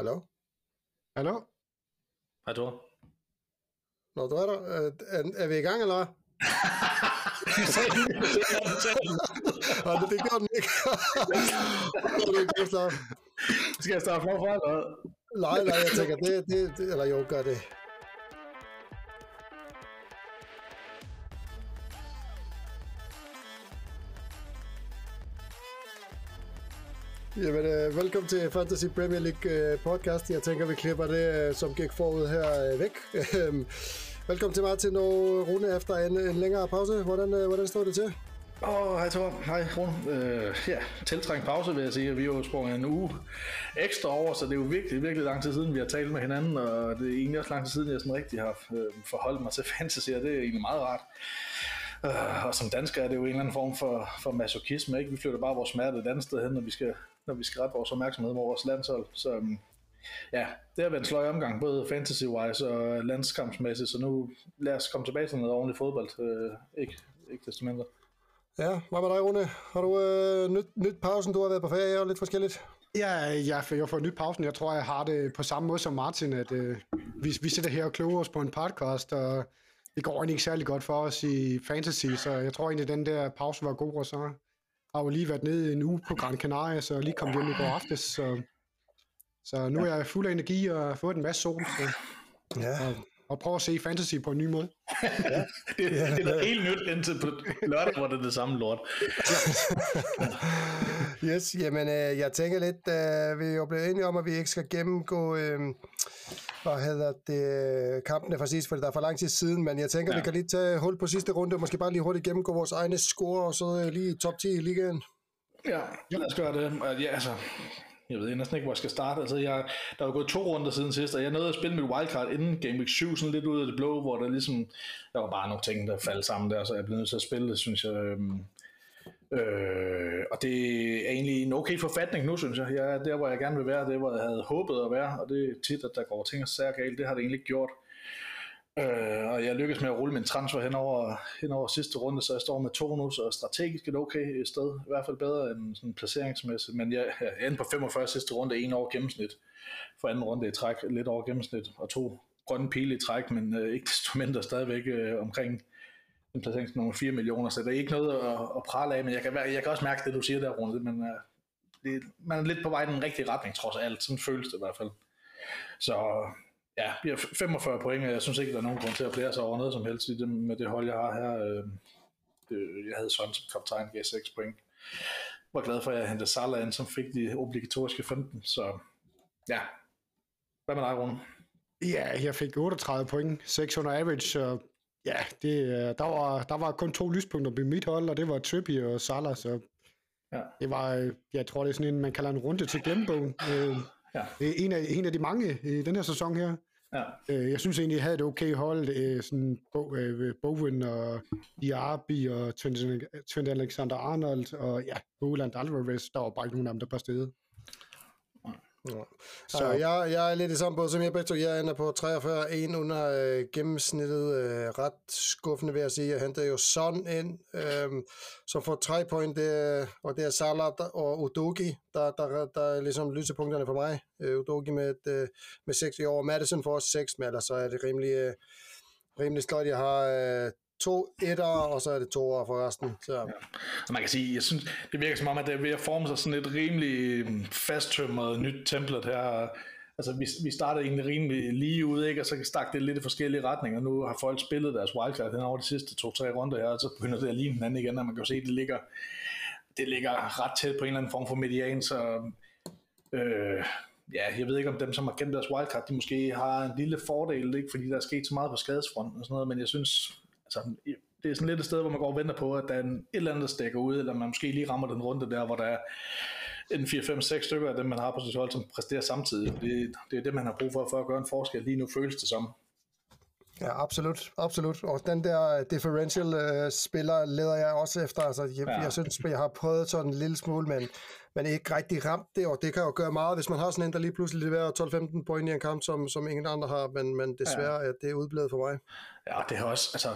Hallo? Hallo? Hej Thor. Nå, du er der. Er, er, er vi i gang, eller hvad? Og det, det gør den ikke. det ikke. Skal jeg starte forfra, eller? Nej, nej, jeg tænker, det, det, det eller jo, gør det. Jamen, øh, velkommen til Fantasy Premier League øh, podcast. Jeg tænker, vi klipper det, øh, som gik forud her, øh, væk. Ehm, velkommen til Martin og Rune efter en, en længere pause. Hvordan, øh, hvordan står det til? Åh, oh, hej Thor. Hej Rune. Øh, ja, tiltrængt pause, vil jeg sige. Vi har jo sprunget en uge ekstra over, så det er jo virkelig, virkelig lang tid siden, vi har talt med hinanden, og det er egentlig også lang tid siden, jeg sådan rigtig har øh, forholdt mig til fantasy, og det er egentlig meget rart. Uh, og som dansker er det jo en eller anden form for, for masochisme, ikke? Vi flytter bare vores smerte et andet sted hen, når vi skal, når vi skal rette vores opmærksomhed mod vores landshold. Så um, ja, det har været en sløj omgang, både fantasy-wise og landskampsmæssigt, så nu lad os komme tilbage til noget ordentligt fodbold, uh, ikke, ikke desto mindre. Ja, hvad med dig, Rune? Har du øh, nyt, nyt pausen? Du har været på ferie og lidt forskelligt. Ja, jeg, jeg får nyt pausen. Jeg tror, jeg har det på samme måde som Martin, at øh, vi, vi sidder her og kloger os på en podcast, og det går egentlig ikke særlig godt for os i fantasy, så jeg tror egentlig, at den der pause var god, og så har jeg lige været nede en uge på Gran Canaria, så lige kom hjem i går aftes, så, så nu er jeg fuld af energi og har fået en masse sol, så, Ja. og, og prøve at se fantasy på en ny måde. det, det, det er noget helt nyt indtil på lørdag, hvor det er det samme lort. Yes, jamen øh, jeg tænker lidt, øh, vi er jo blevet enige om, at vi ikke skal gennemgå, øh, hvad hedder det, kampene fra sidst, for det er for lang tid siden, men jeg tænker, ja. Vi kan lige tage hul på sidste runde, og måske bare lige hurtigt gennemgå vores egne score, og så øh, lige top 10 i ligaen. Ja, lad os gøre det. Og Ja, altså, jeg ved næsten ikke, hvor jeg skal starte. Altså, jeg, der er jo gået to runder siden sidst, og jeg nåede at spille mit wildcard inden Game Week 7, sådan lidt ud af det blå, hvor der ligesom, der var bare nogle ting, der faldt sammen der, så jeg blev nødt til at spille det, synes jeg. Øhm, øh, og det er egentlig en okay forfatning nu, synes jeg. Jeg er der, hvor jeg gerne vil være, det hvor jeg havde håbet at være, og det er tit, at der går ting og sager galt. Det har det egentlig ikke gjort. Øh, og jeg lykkedes med at rulle min transfer hen over, hen over sidste runde, så jeg står med to nu, så strategisk et okay sted, i hvert fald bedre end sådan placeringsmæssigt, men jeg, jeg endte på 45 sidste runde, en over gennemsnit, for anden runde i træk, lidt over gennemsnit, og to grønne pile i træk, men øh, ikke desto mindre stadigvæk øh, omkring en placering til nogle 4 millioner, så det er ikke noget at, at prale af, men jeg kan, jeg kan også mærke det, du siger der, Rune, men uh, det, man er lidt på vej i den rigtige retning, trods alt, sådan føles det i hvert fald. Så ja, vi har 45 point, og jeg synes ikke, der er nogen grund til at blære sig over noget som helst i det, med det hold, jeg har her. Øh, det- Jeg havde sådan som kaptajn, gav 6 point. Var glad for, at jeg hentede Salah ind, som fik de obligatoriske 15, så ja. Hvad med dig, Rune? Ja, jeg fik 38 point, 600 average, så ja, det, øh, der, var, der var kun to lyspunkter på mit hold, og det var Trippier og Salah, så Ja. det var, øh, jeg tror, det er sådan en, man kalder en runde til glemmebogen. Øh, Ja. er en af, en af de mange i den her sæson her. Ja, Øh, jeg synes egentlig, jeg havde et okay hold, øh, sådan Bo, øh, Bowen og Diaby og Trent, Alexander-Arnold og ja, Roland Alvarez, der var bare ikke nogen af dem, der præsterede. Ja. Så- Så jeg, jeg er lidt i samme båd som jeg begge to. Jeg ender på 43, en under øh, gennemsnittet. Øh, ret skuffende vil jeg sige. Jeg hentede jo Son ind, øh, som får 3 point, det, og det er Salah der- og Udogi, der, der, der er ligesom lysepunkterne for mig. Øh, Udogi med, et, øh, med 6 i år. Madison får også 6, men ellers så er det rimelig, øh, rimelig sløjt. Jeg har øh, to etter, og så er det to år for resten. Så Og man kan sige, jeg synes, det virker som om, at det er ved at forme sig sådan et rimelig mm, fasttømret nyt template her. Altså, vi, vi startede egentlig rimelig lige ud, ikke? og så stak det lidt i forskellige retninger. Nu har folk spillet deres wildcard hen over de sidste to-tre runder her, og så begynder det at ligne hinanden igen, og man kan jo se, at det ligger, det ligger ret tæt på en eller anden form for median, så øh, ja, jeg ved ikke om dem, som har gemt deres wildcard, de måske har en lille fordel, ikke? fordi der er sket så meget på skadesfronten og sådan noget, men jeg synes, altså, det er sådan lidt et sted, hvor man går og venter på, at der er en, et eller andet, der stikker ud, eller man måske lige rammer den runde der, hvor der er en 4-5-6 stykker af dem, man har på sit hold, som præsterer samtidig. Det, det er det, man har brug for, for at gøre en forskel. Lige nu føles det som. Ja, absolut, absolut. Og den der differential øh, spiller leder jeg også efter. Altså, jeg, ja. Jeg synes, jeg har prøvet sådan en lille smule, men, men ikke rigtig ramt det, og det kan jo gøre meget, hvis man har sådan en, der lige pludselig leverer 12-15 point i en kamp, som, som ingen andre har, men, men desværre ja. er det udblevet for mig. Ja, det har også, altså,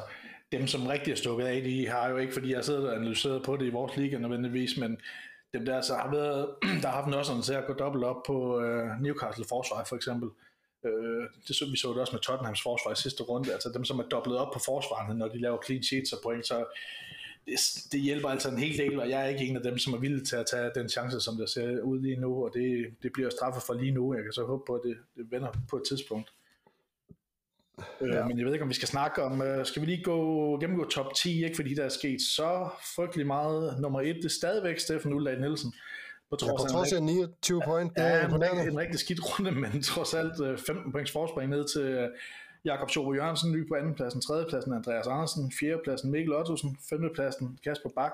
dem som rigtig er stukket af, de har jo ikke, fordi jeg sidder og analyseret på det i vores liga nødvendigvis, men dem der så har været, der har haft noget sådan til at gå dobbelt op på øh, Newcastle forsvar for eksempel. Øh, det så, vi så det også med Tottenhams forsvar i sidste runde, altså dem som er dobblet op på forsvarene, når de laver clean sheets og point, så det, det hjælper altså en hel del, og jeg er ikke en af dem, som er villig til at tage den chance, som der ser ud lige nu, og det, det bliver straffet for lige nu. Jeg kan så håbe på, at det, det vender på et tidspunkt. Øh, ja. Men jeg ved ikke, om vi skal snakke om, uh, skal vi lige gå, gennemgå top 10, ikke? fordi der er sket så frygtelig meget. Nummer 1, det er stadigvæk Steffen Uldal Nielsen. På trods, ja, på trods af 29 point, det er en, en, en rigtig skidt runde, men trods alt 15 points forspring ned til Jakob Schobo Jørgensen, ny på andenpladsen, tredjepladsen Andreas Andersen, fjerdepladsen Mikkel Ottosen, femtepladsen Kasper Bak,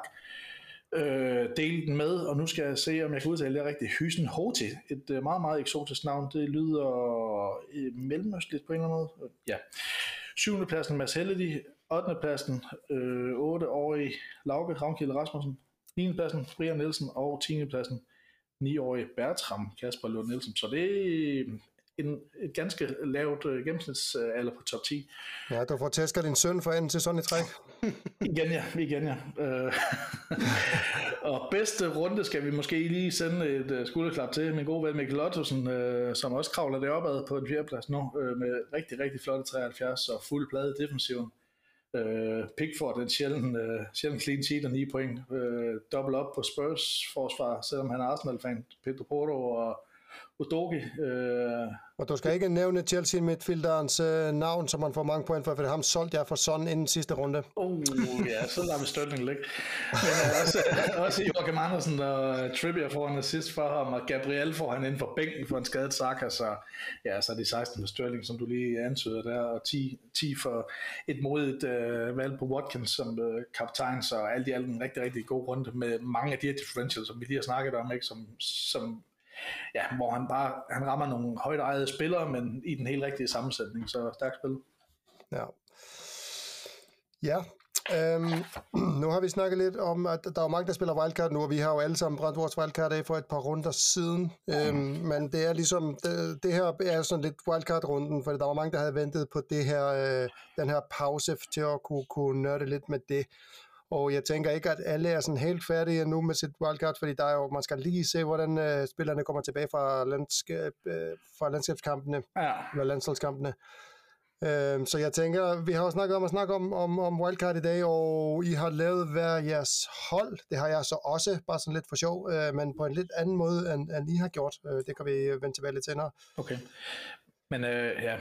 øh, dele den med, og nu skal jeg se, om jeg kan udtale det rigtigt, Hysen Hoti, et øh, meget, meget eksotisk navn, det lyder øh, mellemøstligt på en eller anden måde. Ja. Syvende pladsen Mads Helledy, 8. pladsen øh, 8-årige Lauke Ravnkilde Rasmussen, 9. pladsen Brian Nielsen og 10. pladsen 9-årige Bertram Kasper Lund Nielsen. Så det en, et ganske lavt uh, gennemsnitsalder på top 10. Ja, du får tæsket din søn for anden til sådan et træk. igen ja, igen ja. Uh, og bedste runde skal vi måske lige sende et uh, skulderklap til min gode ven Mikkel Ottosen, uh, som også kravler det opad på en fjerdeplads nu, uh, med rigtig, rigtig flotte 73 og fuld plade i defensiven. Øh, Pickford den sjældent, øh, sjældent clean sheet og 9 point. Øh, double op på Spurs forsvar, selvom han er Arsenal-fan. Pedro Porto og Udogi. Øh, og du skal ikke nævne Chelsea midtfielderens øh, navn, som man får mange point for, for det ham solgt jeg for sådan inden sidste runde. Oh, ja, så lader vi Stølning ligge. Men øh, også, også Joachim Andersen og Trippier får en assist for ham, og Gabriel får han ind for bænken for en skadet Saka, så ja, så er de 16 for Stølling, som du lige antyder der, og 10, 10 for et modigt øh, valg på Watkins som øh, kaptajn, så alt i alt en rigtig, rigtig god runde med mange af de her differentials, som vi lige har snakket om, ikke, som, som ja, hvor han bare han rammer nogle højt ejede spillere, men i den helt rigtige sammensætning, så stærkt spil. Ja. Ja, Øhm, nu har vi snakket lidt om, at der er mange, der spiller wildcard nu, og vi har jo alle sammen brændt vores wildcard af for et par runder siden. Øhm, men det er ligesom, det, det her er sådan lidt wildcard-runden, for der var mange, der havde ventet på det her, øh, den her pause til at kunne, kunne nørde lidt med det. Og jeg tænker ikke, at alle er sådan helt færdige nu med sit wildcard, fordi der er jo, man skal lige se, hvordan uh, spillerne kommer tilbage fra, landskab, uh, fra landskabskampene, ja. eller landsholdskampene. Uh, så jeg tænker, vi har jo snakket om at snakke om, om, om wildcard i dag, og I har lavet hver jeres hold. Det har jeg så også, bare sådan lidt for sjov, uh, men på en lidt anden måde, end, end I har gjort. Uh, det kan vi vende tilbage lidt senere. Okay. Men uh, ja,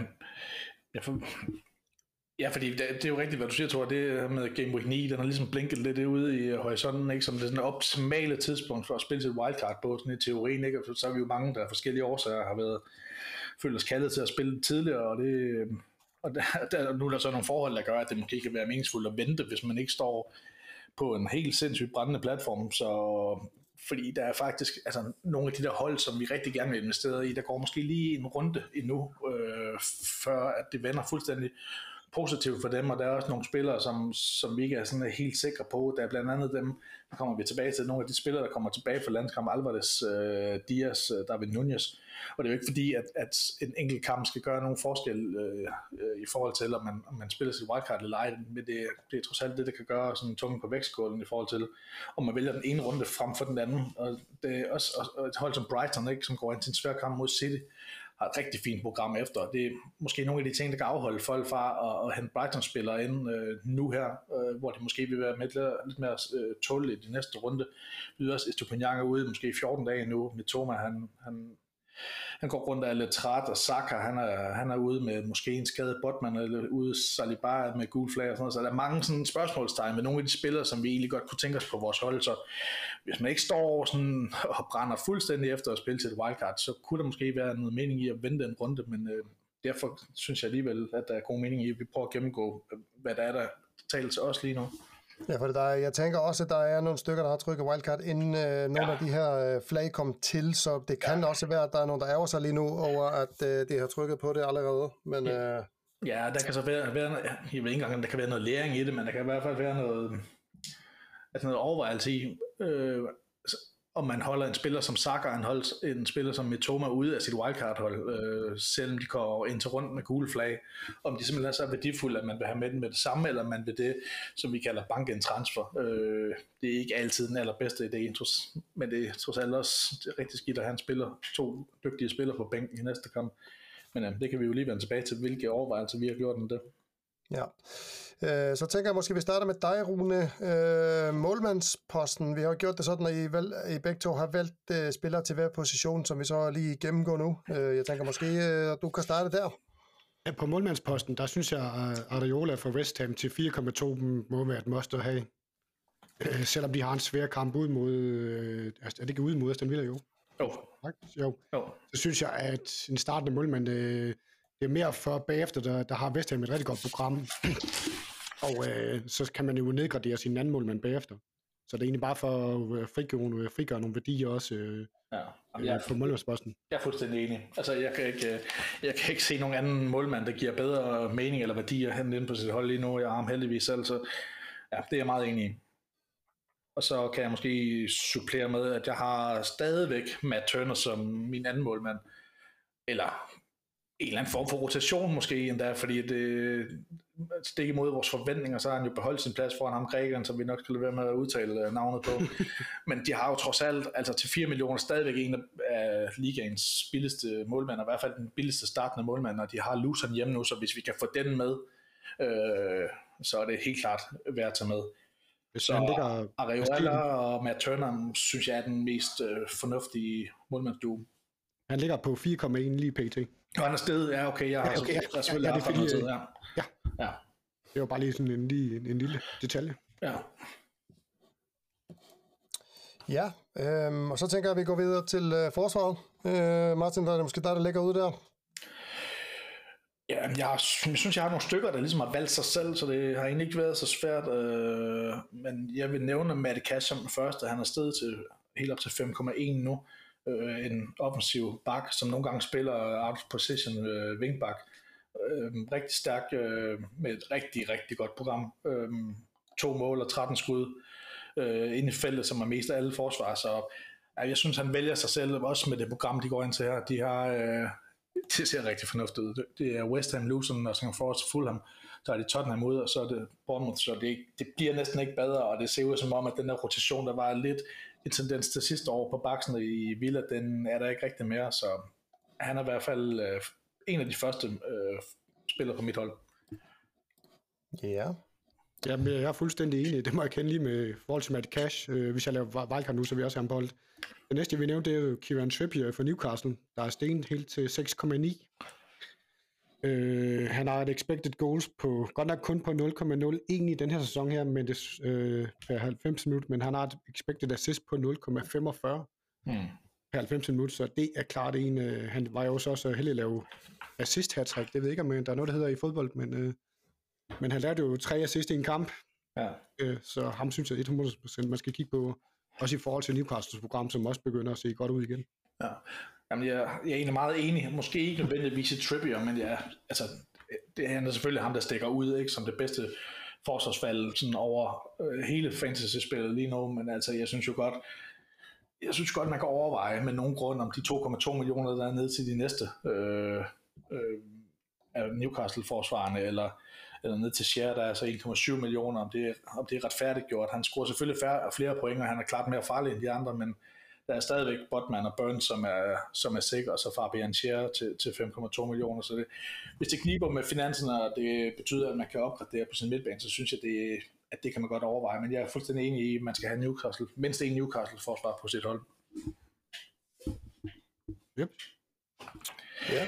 jeg, for, Ja, fordi det, det er jo rigtigt, hvad du siger, Thor. Det med Game Week 9, den har ligesom blinket lidt ude i øh, horisonten, ikke? som det sådan optimale tidspunkt for at spille sit wildcard på, sådan i teorien. Ikke? Så er vi jo mange, der af forskellige årsager har været følt os kaldet til at spille tidligere, og det, øh, og der, der, nu er der så nogle forhold, der gør, at det måske kan være meningsfuldt at vente, hvis man ikke står på en helt sindssygt brændende platform, så fordi der er faktisk altså, nogle af de der hold, som vi rigtig gerne vil investere i, der går måske lige en runde endnu, øh, før at det vender fuldstændig positivt for dem, og der er også nogle spillere, som, som vi ikke er sådan helt sikre på. Der er blandt andet dem, der kommer vi tilbage til, nogle af de spillere, der kommer tilbage fra landskamp, Alvarez, øh, Diaz, øh, David Nunez. Og det er jo ikke fordi, at, at en enkelt kamp skal gøre nogen forskel øh, øh, i forhold til, om man, om man spiller sit wildcard eller ej, men det, det er trods alt det, der kan gøre sådan tunge på vægtskålen i forhold til, om man vælger den ene runde frem for den anden. Og det er også og et hold som Brighton, ikke, som går ind til en svær kamp mod City, har et rigtig fint program efter. Det er måske nogle af de ting, der kan afholde folk fra at, at hente Brighton-spillere ind øh, nu her, øh, hvor de måske vil være med lidt, lidt mere øh, tålige i de næste runde. Vi ved også, Estupinian er ude måske i 14 dage nu. Med Thomas, han, han han går rundt og er lidt træt, og Saka, han er, han er ude med måske en skadet Botman, eller ude Saliba med gul flag og sådan noget, så der er mange sådan spørgsmålstegn med nogle af de spillere, som vi egentlig godt kunne tænke os på vores hold, så hvis man ikke står sådan og brænder fuldstændig efter at spille til et wildcard, så kunne der måske være noget mening i at vente en runde, men øh, derfor synes jeg alligevel, at der er god mening i, at vi prøver at gennemgå, øh, hvad der er, der taler til os lige nu. Ja, for der, jeg tænker også, at der er nogle stykker, der har trykket wildcard, inden øh, nogle ja. af de her øh, flag kom til, så det kan ja. også være, at der er nogen, der ærger sig lige nu over, at øh, de har trykket på det allerede. Men, ja. Øh, ja, der kan så være, være jeg ved ikke engang, om der kan være noget læring i det, men der kan i hvert fald være noget, altså noget overvejelse i, øh, om man holder en spiller som Saka, en, holder en spiller som Mitoma ude af sit wildcard-hold, øh, selvom de går ind til rundt med gule flag, om de simpelthen er så værdifulde, at man vil have med dem med det samme, eller man vil det, som vi kalder bank en transfer. Øh, det er ikke altid den allerbedste idé, men det er trods alt også det er rigtig skidt at have en spiller, to dygtige spillere på bænken i næste kamp. Men øh, det kan vi jo lige vende tilbage til, hvilke overvejelser vi har gjort om det. Ja. Øh, så tænker jeg måske, at vi starter med dig, Rune. Øh, målmandsposten. Vi har gjort det sådan, at I, vel, I begge to har valgt øh, spillere til hver position, som vi så lige gennemgår nu. Øh, jeg tænker måske, øh, at du kan starte der. Ja, på målmandsposten, der synes jeg, at Areola fra West Ham til 4,2 må være et must at have. Øh, selvom de har en svær kamp ud mod... Øh, er det ikke ud mod Aston Villa, jo? Jo. Jo. jo. Så synes jeg, at en startende målmand... Øh, det er mere for bagefter, der, der har Vestham et rigtig godt program. og øh, så kan man jo nedgradere sin anden målmand bagefter. Så det er egentlig bare for at øh, frigøre, øh, frigøre nogle værdier også øh, ja, øh, jeg, på målmandsposten. Jeg er fuldstændig enig. Altså, jeg kan, ikke, jeg kan ikke se nogen anden målmand, der giver bedre mening eller værdier hen ind på sit hold lige nu. Jeg har ham heldigvis selv, så ja, det er jeg meget enig i. Og så kan jeg måske supplere med, at jeg har stadigvæk Matt Turner som min anden målmand. Eller en eller anden form for rotation måske endda, fordi det stik imod vores forventninger, så har han jo beholdt sin plads foran ham grækeren, som vi nok skal lade være med at udtale øh, navnet på. Men de har jo trods alt, altså til 4 millioner, stadigvæk en af ligaens billigste målmænd, i hvert fald den billigste startende målmand, og de har Luton hjemme nu, så hvis vi kan få den med, øh, så er det helt klart værd at tage med. Hvis så ligger Areola og Matt Turner, synes jeg er den mest øh, fornuftige målmandsduo. Han ligger på 4,1 lige pt. Og er sted, ja okay, jeg har, ja, okay, ja, jeg, selvfølgelig ja, det fordi, tid, ja. ja. ja. Det var bare lige sådan en, lige, en, en lille detalje. Ja. Ja, øhm, og så tænker jeg, at vi går videre til øh, forsvaret. Øh, Martin, der er det måske dig, der ligger ude der. Ja, jeg, jeg synes, jeg har nogle stykker, der ligesom har valgt sig selv, så det har egentlig ikke været så svært. Øh, men jeg vil nævne Matt Cash som den første. Han er stedet til helt op til 5,1 nu øh, en offensiv bak, som nogle gange spiller out of position øh, wingback. Øh, rigtig stærk øh, med et rigtig, rigtig godt program. Øh, to mål og 13 skud øh, inde i feltet, som er mest af alle forsvar. Så øh, jeg synes, han vælger sig selv, også med det program, de går ind til her. De har, øh, det ser rigtig fornuftigt ud. Det er West Ham, Luton, og så Forest Fulham. Så er det Tottenham ud, og så er det Bournemouth, så det, det bliver næsten ikke bedre, og det ser ud som om, at den der rotation, der var lidt en tendens til sidste år på baksen i Villa, den er der ikke rigtig mere, så han er i hvert fald øh, en af de første øh, spillere på mit hold. Ja. Yeah. Jamen, jeg er fuldstændig enig. Det må jeg kende lige med forhold til Matt Cash. Øh, hvis jeg laver wildcard nu, så vil jeg også have ham på hold. Det næste, jeg vil nævne, det er jo Kieran Trippier for Newcastle, der er stenet helt til 6,9. Øh, han har et expected goals på, godt nok kun på 0,01 i den her sæson her, men det, øh, per 90 minutter, men han har et expected assist på 0,45 hmm. per 90 minutter, så det er klart en, øh, han var jo også, også heldig at lave assist hat -trick. det ved jeg ikke, om øh, der er noget, der hedder i fodbold, men, øh, men han lavede jo tre assist i en kamp, ja. øh, så ham synes jeg 100% man skal kigge på, også i forhold til Newcastles program, som også begynder at se godt ud igen. Ja. Jamen, jeg, jeg er egentlig meget enig. Måske ikke nødvendigvis i Trippier, men jeg, altså, det er selvfølgelig ham, der stikker ud ikke, som det bedste forsvarsfald sådan over øh, hele fantasy-spillet lige nu, men altså, jeg synes jo godt, jeg synes godt, man kan overveje med nogen grund om de 2,2 millioner, der er ned til de næste øh, øh, Newcastle-forsvarende, eller, eller ned til Share, der er så 1,7 millioner, om det, om det er retfærdigt gjort. Han scorer selvfølgelig færre, flere point, og han er klart mere farlig end de andre, men der er stadigvæk Botman og Burns, som er, som er sikre, og så Fabian Scher til, til 5,2 millioner. Så det, hvis det kniber med finanserne, og det betyder, at man kan opgradere på sin midtbane, så synes jeg, det, at det kan man godt overveje. Men jeg er fuldstændig enig i, at man skal have Newcastle, mindst en Newcastle-forsvar på sit hold. Yep. Ja.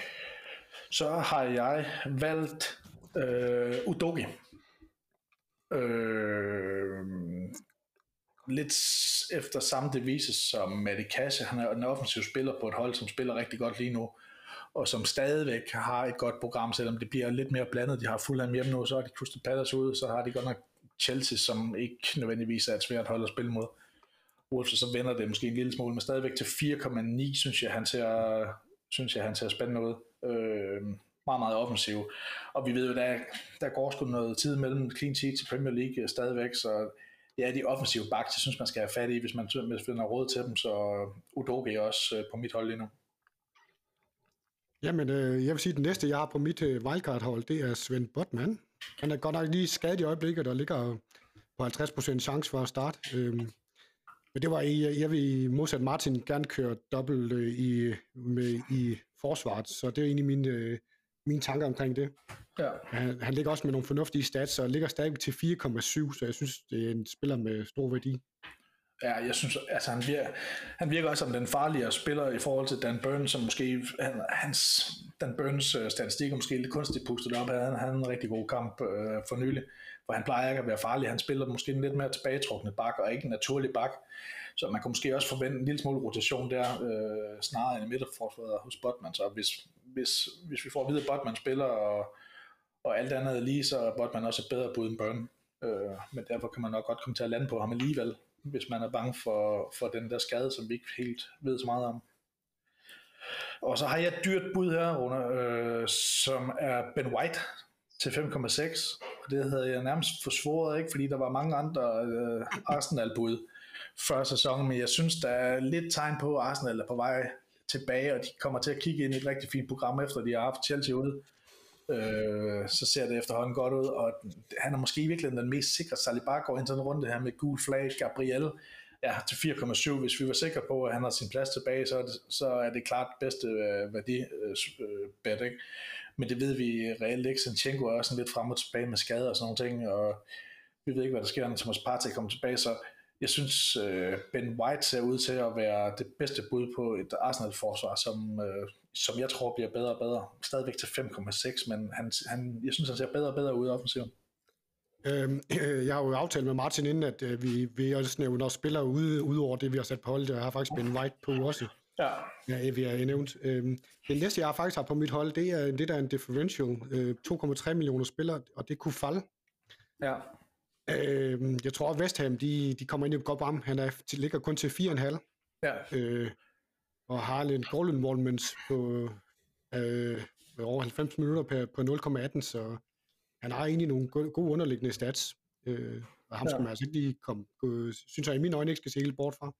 Så har jeg valgt øh, Udogi. Øh, lidt efter samme devise som Matti Kasse. Han er en offensiv spiller på et hold, som spiller rigtig godt lige nu, og som stadigvæk har et godt program, selvom det bliver lidt mere blandet. De har Fulham hjemme nu, så har de Crystal Palace ude, så har de godt nok Chelsea, som ikke nødvendigvis er et svært hold at spille mod. Wolves, så vender det måske en lille smule, men stadigvæk til 4,9, synes jeg, han ser, synes jeg, han ser spændende ud. Øh, meget, meget offensiv. Og vi ved jo, der, der går sgu noget tid mellem clean sheet til Premier League stadigvæk, så ja, de offensive backs, jeg synes, man skal have fat i, hvis man, hvis man har råd til dem, så øh, Udoge er også øh, på mit hold lige nu. Jamen, øh, jeg vil sige, at den næste, jeg har på mit øh, wildcard-hold, det er Svend Botman. Han er godt nok lige skadet i øjeblikket, der ligger på 50% chance for at starte. Øhm, men det var, jeg, øh, jeg vil modsat Martin gerne køre dobbelt øh, i, med, i forsvaret, så det er egentlig min, øh, mine tanker omkring det. Ja. Han, han ligger også med nogle fornuftige stats, og ligger stadig til 4,7, så jeg synes, det er en spiller med stor værdi. Ja, jeg synes, altså han virker, han virker også som den farligere spiller i forhold til Dan Burns, som måske, han, hans, Dan Burns uh, statistik er måske lidt kunstigt pustet op, han havde en rigtig god kamp uh, for nylig, hvor han plejer ikke at være farlig, han spiller måske en lidt mere tilbagetrukne bak, og ikke en naturlig bak, så man kan måske også forvente en lille smule rotation der, uh, snarere end i midterforsvaret hos Botman, så hvis, hvis, hvis vi får at vide, at Botman spiller, og, og alt andet lige, så er Botman også et bedre bud end Burn, Øh, men derfor kan man nok godt komme til at lande på ham alligevel, hvis man er bange for, for den der skade, som vi ikke helt ved så meget om. Og så har jeg et dyrt bud her, under, øh, som er Ben White til 5,6. Og det havde jeg nærmest forsvoret, ikke? fordi der var mange andre øh, Arsenal-bud før sæsonen, men jeg synes, der er lidt tegn på, at Arsenal er på vej tilbage, og de kommer til at kigge ind i et rigtig fint program, efter de har haft Chelsea ude øh, så ser det efterhånden godt ud, og han er måske i virkeligheden den mest sikre. Saliba går ind til en runde her med gul flag, Gabriel ja, til 4,7. Hvis vi var sikre på, at han har sin plads tilbage, så er det, så er det klart bedste øh, værdi øh, bet, ikke? Men det ved vi reelt ikke. Sanchenko er også lidt frem og tilbage med skader og sådan nogle ting, og vi ved ikke, hvad der sker, når Thomas Partey kommer tilbage, så jeg synes, øh, Ben White ser ud til at være det bedste bud på et Arsenal-forsvar, som, øh, som jeg tror bliver bedre og bedre. Stadigvæk til 5,6, men han, han, jeg synes, han ser bedre og bedre ud i offensiven. Øhm, jeg har jo aftalt med Martin inden, at øh, vi, vi også nævner spillere ude, ude over det, vi har sat på holdet. Jeg har faktisk Ben White på også. Ja. Ja, vi har nævnt. Øhm, det næste, jeg faktisk har på mit hold, det er det, der er en differential. Øh, 2,3 millioner spillere, og det kunne falde. Ja. Øh, jeg tror, at West Ham, de, de kommer ind i et godt ramme. Han er, ligger kun til 4,5. Ja. Øh, og har en goal involvement på øh, over 90 minutter på, på 0,18, så han har egentlig nogle gode, underliggende stats. Øh, og ham ja. skal man altså ikke lige komme, synes jeg i mine øjne ikke skal se helt bort fra.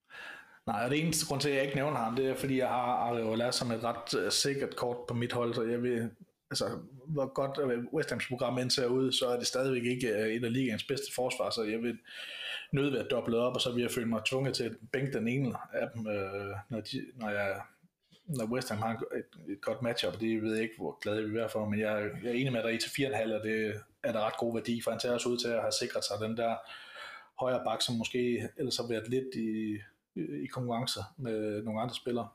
Nej, og det eneste grund til, at jeg ikke nævner ham, det er, fordi jeg har Areola som et ret uh, sikkert kort på mit hold, så jeg vil altså, hvor godt øh, West Ham's program end ser ud, så er det stadigvæk ikke øh, et af ligaens bedste forsvar, så jeg vil nødt være dobbelt op, og så vil jeg føle mig tvunget til at bænke den ene af dem, øh, når, de, når, jeg, når West Ham har et, et godt matchup, det ved jeg ikke, hvor glad jeg vil være for, men jeg, jeg er enig med dig i til 4,5, og det er der ret god værdi, for han tager også ud til at have sikret sig den der højre bak, som måske ellers har været lidt i, i konkurrence med nogle andre spillere.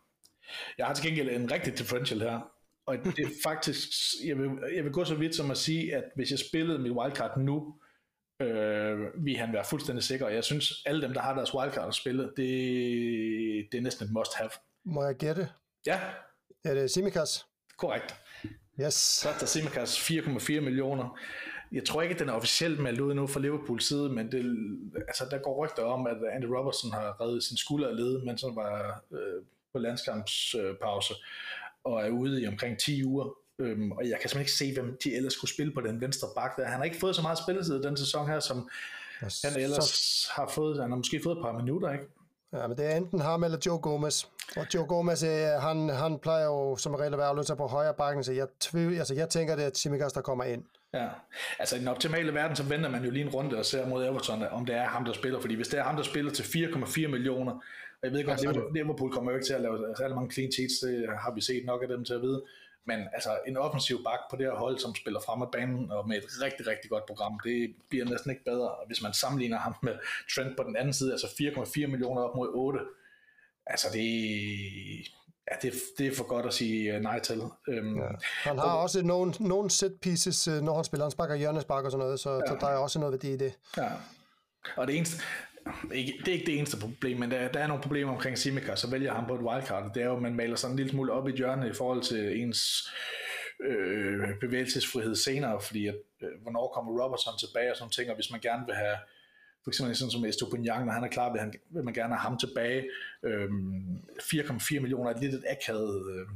Jeg har til gengæld en rigtig differential her, og det er faktisk, jeg vil, jeg vil gå så vidt som at sige, at hvis jeg spillede mit wildcard nu, øh, vil han være fuldstændig sikker. Jeg synes, alle dem, der har deres wildcard at spille, det, det er næsten et must-have. Må jeg gætte? Ja. Er det Simikas? Korrekt. Yes. Så er Simikas 4,4 millioner. Jeg tror ikke, at den er officielt meldt ud nu fra Liverpools side, men det, altså, der går rygter om, at Andy Robertson har reddet sin skulder af led, mens han var øh, på landskampspause. Og er ude i omkring 10 uger. Øhm, og jeg kan simpelthen ikke se, hvem de ellers skulle spille på den venstre bak der. Han har ikke fået så meget spilletid den sæson her, som yes, han ellers så... har fået. Han har måske fået et par minutter, ikke? Ja, men det er enten ham eller Joe Gomez. Og Joe Gomez, øh, han, han plejer jo som regel at være løsere på højre bakken, så jeg, tvivl, altså jeg tænker, det er Tsimikas, der kommer ind. Ja, altså i den optimale verden, så venter man jo lige en runde og ser mod Everton, om det er ham, der spiller. Fordi hvis det er ham, der spiller til 4,4 millioner, og jeg ved godt, at Liverpool kommer jo ikke til at lave særlig mange clean sheets, det har vi set nok af dem til at vide. Men altså en offensiv bak på det her hold, som spiller frem af banen og med et rigtig, rigtig godt program, det bliver næsten ikke bedre. Hvis man sammenligner ham med Trent på den anden side, altså 4,4 millioner op mod 8, altså det, ja, det, det er for godt at sige øh, nej til. Øhm, ja. Han har og, også nogle, nogle set pieces, øh, når han spiller. Han sparker hjørnespark og sådan noget, så, ja. så der er også noget værdi i det. Ja. Og det eneste, ikke, det er ikke det eneste problem, men der, der er nogle problemer omkring Simica, så vælger han på et wildcard. Det er jo, at man maler sådan en lille smule op i hjørnet i forhold til ens øh, bevægelsesfrihed senere, fordi at, øh, hvornår kommer Robertson tilbage og sådan ting, og hvis man gerne vil have for eksempel sådan som Estopignan, når han er klar, vil, han, vil man gerne have ham tilbage. Øhm, 4,4 millioner er lidt et akavet øh,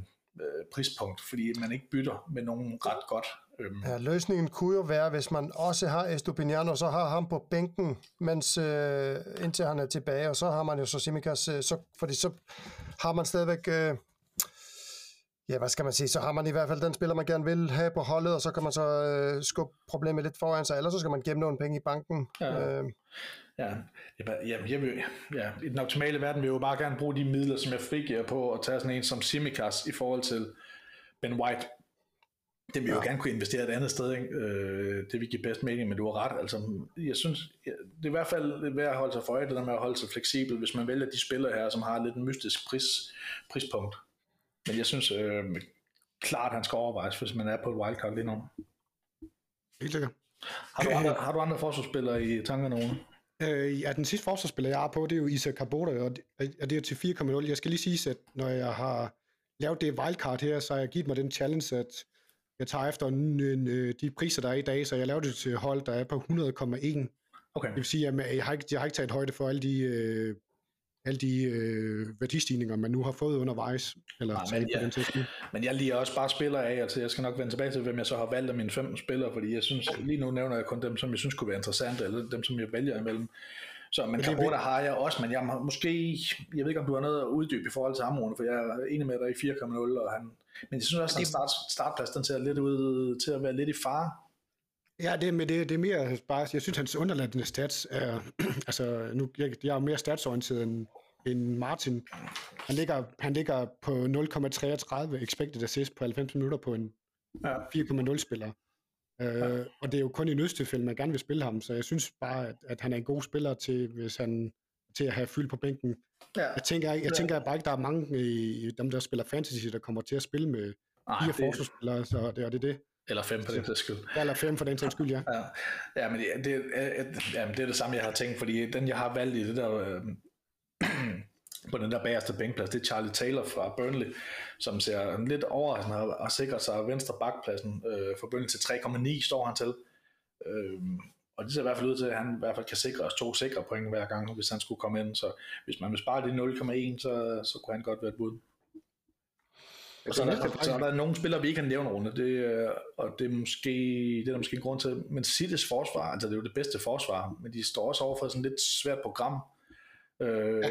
øh, prispunkt, fordi man ikke bytter med nogen ret godt. Øhm, Ja, løsningen kunne jo være, hvis man også har Estupinian, og så har ham på bænken, mens, øh, indtil han er tilbage, og så har man jo så Simikas, øh, så, fordi så har man stadigvæk, øh, ja, hvad skal man sige, så har man i hvert fald den spiller, man gerne vil have på holdet, og så kan man så øh, skubbe problemet lidt foran sig, ellers så skal man gemme nogle penge i banken. Ja. Øh, Ja, ja, jeg vil, ja, i den optimale verden vil jeg jo bare gerne bruge de midler, som jeg frigiver på at tage sådan en som Simikas i forhold til Ben White. Det vil jo Ja. gerne kunne investere et andet sted, ikke? Øh, det vil give bedst mening, men du har ret. Altså, jeg synes, det er i hvert fald værd at holde sig for øje, det der med at holde sig fleksibel, hvis man vælger de spillere her, som har lidt en mystisk pris, prispunkt. Men jeg synes øh, klart, han skal overvejes, hvis man er på et wildcard lige nu. Helt sikkert. Har du andre, har du andre forsvarsspillere i tankerne, Rune? Øh, ja, den sidste forsvarsspiller, jeg har på, det er jo Isak Kabota, og det, og det er til 4,0. Jeg skal lige sige, at når jeg har lavet det wildcard her, så har jeg givet mig den challenge, at jeg tager efter øh, de priser, der er i dag, så jeg lavede det til hold, der er på 100,1. Okay. Det vil sige, at jeg har ikke, jeg har ikke taget højde for alle de, øh, alle de øh, værdistigninger, man nu har fået undervejs, eller Nej, men på ja. den. Men jeg liger også bare spillere af, altså jeg skal nok vende tilbage til, hvem jeg så har valgt af mine fem spillere, fordi jeg synes, lige nu nævner jeg kun dem, som jeg synes kunne være interessante, eller dem, som jeg vælger imellem. Så, men det er Kabota har jeg også, men jeg må, måske, jeg ved ikke, om du har noget at uddybe i forhold til ham, Rune, for jeg er enig med dig i 4,0, og han, men jeg synes også, at hans start, startplads, den ser lidt ud til at være lidt i fare. Ja, det, men det, det er mere bare, jeg synes, hans underlattende stats er, altså nu, jeg, jeg er mere statsorienteret end, end Martin. Han ligger, han ligger på 0,33 expected assist på 90 minutter på en Ja. 4,0 spiller. Uh, og det er jo kun i nødstilfælde, man gerne vil spille ham, så jeg synes bare, at, at han er en god spiller til, hvis han til at have fyldt på bænken. Ja. Jeg tænker, jeg, jeg tænker bare ikke, der er mange i dem, der spiller fantasy, der kommer til at spille med Ej, fire det, forsvarsspillere, så det, og det er det. eller fem på den sags skyld. Eller fem for den sags skyld, ja. Ja, ja men det, det, er- ja, men det er det samme, jeg har tænkt, fordi den, jeg har valgt i det der, øh, på den der bagerste bænkplads, det er Charlie Taylor fra Burnley, som ser lidt overraskende og har sikret sig venstre bakpladsen øh, for Burnley til 3,9 står han til. Øh, og det ser i hvert fald ud til, at han i hvert fald kan sikre os to sikre point hver gang, hvis han skulle komme ind. Så hvis man vil spare de 0,1, så, så kunne han godt være et bud. Og så er, der, så er der nogle spillere, vi ikke har nævnt, Rune, det, øh, og det er, måske, det er der måske en grund til, men Citys forsvar, altså det er jo det bedste forsvar, men de står også over for sådan et lidt svært program. Øh,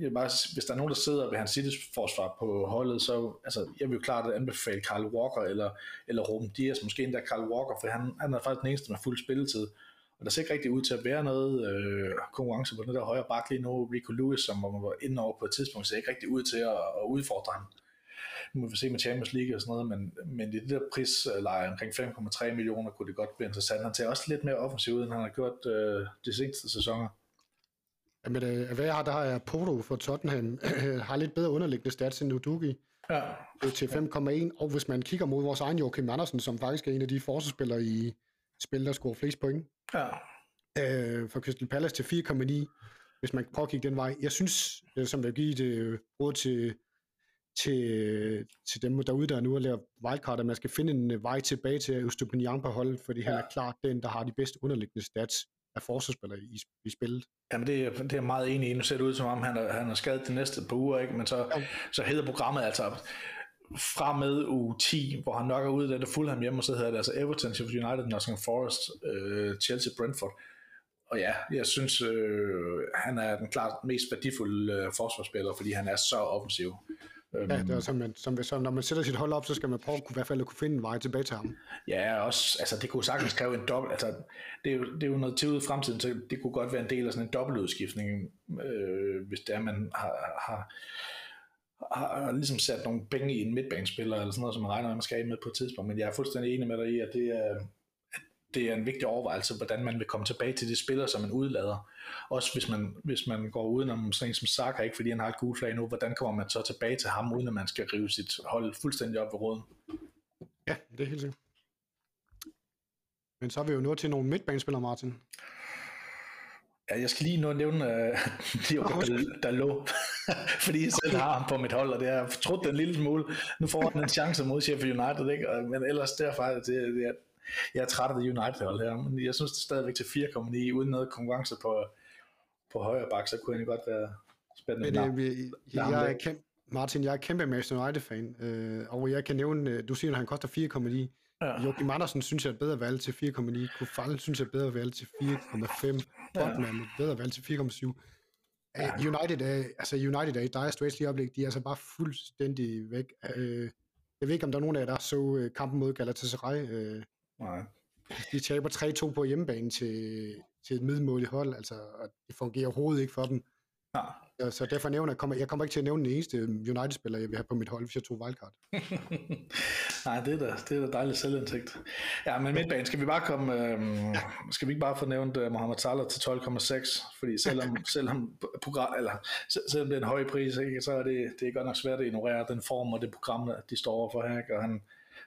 jeg bare, hvis der er nogen, der sidder ved hans Citys forsvar på holdet, så altså, jeg vil jo klart anbefale Carl Walker eller, eller Ruben Dias, måske endda Carl Walker, for han, han er faktisk den eneste med fuld spilletid. Og der ser ikke rigtig ud til at være noget øh, konkurrence på den der højre bak lige nu. Rico Lewis, som var inde over på et tidspunkt, ser ikke rigtig ud til at, at udfordre ham. Nu må vi se med Champions League og sådan noget, men, men i det der prisleje omkring 5,3 millioner kunne det godt blive interessant. Han ser også lidt mere offensiv ud, end han har gjort øh, de seneste sæsoner. Jamen, øh, hvad jeg har, der har jeg Porto for Tottenham, har lidt bedre underliggende stats end Udugi. Ja, Det er til 5,1, og hvis man kigger mod vores egen Joachim Andersen, som faktisk er en af de forsvarsspillere i spil, der scorer flest point, ja. øh, for Crystal Palace til 4,9, hvis man prøver at kigge den vej. Jeg synes, som jeg vil give det øh, råd til, til, til dem derude, der er nu at lave wildcard, at man skal finde en øh, vej tilbage til Østupinian på holdet, fordi ja. han er klart den, der har de bedste underliggende stats af forsvarsspillere i, i spillet. Jamen det, er- det er jeg meget enig i. Nu ser det ud som om, han er, han er skadet de næste par uger, ikke? men så, Ja. så hedder programmet altså fra med uge 10, hvor han nok er ude, da det Fulham hjemme, og så hedder det altså Everton, Sheffield United, Nottingham Forest, øh, Chelsea, Brentford. Og ja, jeg synes, øh, han er den klart mest værdifulde øh, forsvarsspiller, fordi han er så offensiv. Øhm, Ja, det er som, man, som, som, når man sætter sit hold op, så skal man prøve at i hvert fald at kunne finde en vej tilbage til ham. Ja, også, altså det kunne sagtens kræve en dobbelt, altså det er, jo, det er jo noget til ude i fremtiden, så det kunne godt være en del af sådan en dobbeltudskiftning, øh, hvis det er, man har, har, har, ligesom sat nogle penge i en midtbanespiller, eller sådan noget, som man regner med, man skal af med på et tidspunkt, men jeg er fuldstændig enig med dig i, at det er, at det er en vigtig overvejelse, hvordan man vil komme tilbage til de spillere, som man udlader. Også hvis man, hvis man går udenom sådan en som Saka, ikke fordi han har et gult flag nu, hvordan kommer man så tilbage til ham, uden at man skal rive sit hold fuldstændig op ved råden? Ja, det er helt sikkert. Men så er vi jo nået til nogle midtbanespillere, Martin. Ja, jeg skal lige nå nævne uh, Diogo Dal- Dalot, fordi jeg selv har ham på mit hold, og det har jeg fortrudt en lille smule. Nu får han en chance mod Sheffield United, ikke? Og- men ellers derfra, det, det er, jeg er træt af det United-hold her, men jeg synes det er stadigvæk til 4,9, uden noget konkurrence på, på højre bak, så kunne det godt være spændende. Men, øh, vi, Larm jeg er kæmpe, Martin, jeg er kæmpe Manchester United-fan, øh, og jeg kan nævne, øh, du siger, at han koster 4,9. Ja. Joachim Andersen synes jeg er bedre valg til 4,9. Kufal synes jeg er bedre valg til 4,5. Botman er bedre valg til 4,7. Ja. United er, altså United er i dire straits lige øjeblik, de er altså bare fuldstændig væk. Uh, jeg ved ikke, om der er nogen af jer, der så uh, kampen mod Galatasaray. Nej. De taber 3-2 på hjemmebane til, til et middelmåligt hold, altså, og det fungerer overhovedet ikke for dem. Ja. Ja, så derfor nævner jeg, kommer, jeg kommer ikke til at nævne den eneste United-spiller, jeg vil have på mit hold, hvis jeg tog wildcard. Nej, det er da, det er da dejligt selvindsigt. Ja, men midtbanen, skal vi bare komme, øhm, skal vi ikke bare få nævnt uh, Mohamed Salah til 12,6, fordi selvom, selvom, program, eller, selvom det er en høj pris, ikke, så er det, det er godt nok svært at ignorere den form og det program, de står overfor her, ikke? og han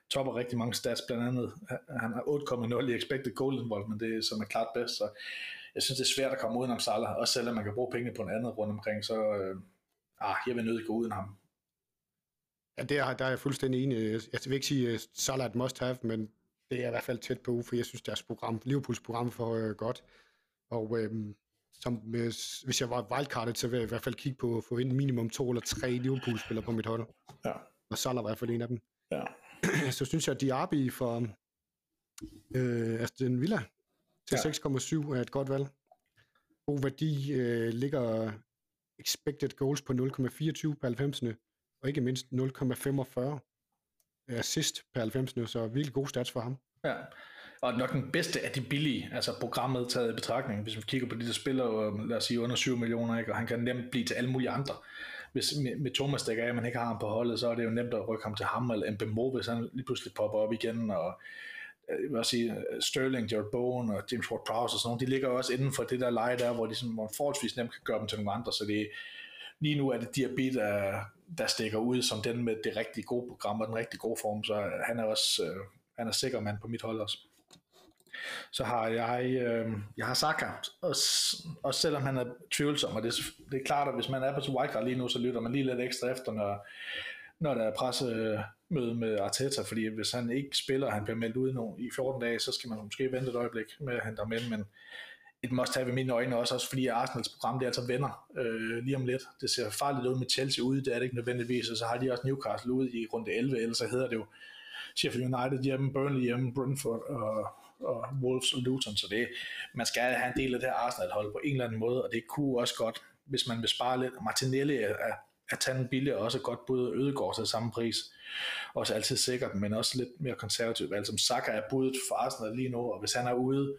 topper rigtig mange stats, blandt andet, han har 8,0 i expected goal involvement, det er som er klart bedst, så jeg synes, det er svært at komme uden om Salah, også selvom man kan bruge pengene på en anden rundt omkring, så øh, ah, jeg vil nødt gå uden ham. Ja, det er, der er jeg fuldstændig enig. Jeg vil ikke sige, at Salah er et must-have, men det er i hvert fald tæt på, for jeg synes, deres program, Liverpools program for øh, godt. Og øh, som, hvis, hvis jeg var wildcardet, så ville jeg i hvert fald kigge på at få ind minimum to eller tre Liverpool-spillere på mit hold. Ja. Og Salah var i hvert fald en af dem. Ja. så synes jeg, at Diaby for øh, Aston Villa til ja. 6,7 er et godt valg. God værdi øh, ligger expected goals på 0,24 per 90. Og ikke mindst 0,45 assist per 90. Så virkelig gode stats for ham. Ja, og nok den bedste af de billige, altså programmet taget i betragtning, hvis vi kigger på de der spiller, lad os sige under 7 millioner, ikke? og han kan nemt blive til alle mulige andre. Hvis med, med Thomas dækker af, man ikke har ham på holdet, så er det jo nemt at rykke ham til ham, eller Mbemo, hvis han lige pludselig popper op igen, og Øh, Øh, jeg vil sige, øh, Sterling, Jared Bowen og James Ward-Prowse og sådan nogle, de ligger også inden for det der leje der, hvor de sådan, hvor forholdsvis nemt kan gøre dem til nogle andre, så det lige nu er det Diabit, der, der stikker ud som den med det rigtig gode program og den rigtig gode form, så øh, han er også øh, han er sikker mand på mit hold også. Så har jeg, øh, jeg har Saka, også, også selvom han er tvivlsom, og det, det er klart, at hvis man er på wildcard lige nu, så lytter man lige lidt ekstra efter, når, når der er møde med Arteta, fordi hvis han ikke spiller, han bliver meldt ud nu i 14 dage, så skal man måske vente et øjeblik med at hente ham ind, men et must have i mine øjne også, også fordi Arsenals program det er altså vender øh, lige om lidt. Det ser farligt ud med Chelsea ude, det er det ikke nødvendigvis, og så har de også Newcastle ude i runde 11, ellers så hedder det jo Sheffield United hjemme, Burnley hjemme, Brentford og, og Wolves og Luton, så det, man skal have en del af det her Arsenal-hold på en eller anden måde, og det kunne også godt, hvis man vil spare lidt. Martinelli er at tage en billig og også godt bud Ødegård til samme pris. Også altid sikkert, men også lidt mere konservativt valg, som Saka er budet for Arsenal lige nu, og hvis han er ude,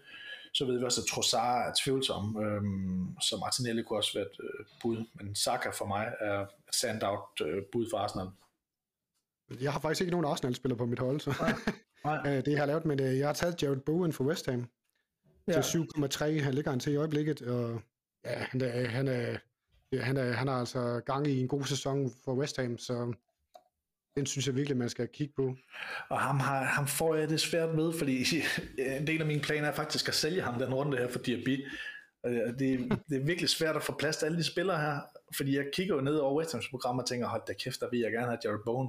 så ved vi også, at Trossard er tvivlsom, øhm, så Martinelli kunne også være et øh, bud, men Saka for mig er et standout øh, bud for Arsenal. Jeg har faktisk ikke nogen Arsenal-spiller på mit hold, så Nej. Nej. Øh, det jeg har lavet, men øh, jeg har taget Jared Bowen for West Ham ja. til 7,3, han ligger han til i øjeblikket, og ja, han er, han er han, er, han har altså gang i en god sæson for West Ham, så den synes jeg virkelig, man skal kigge på. Og ham, har, ham får jeg det svært med, fordi en del af mine planer er faktisk at sælge ham den runde her for Diaby. Det, det er virkelig svært at få plads til alle de spillere her, fordi jeg kigger jo ned over West Hams program og tænker, hold da kæft, der vil jeg gerne have Jared Bowen.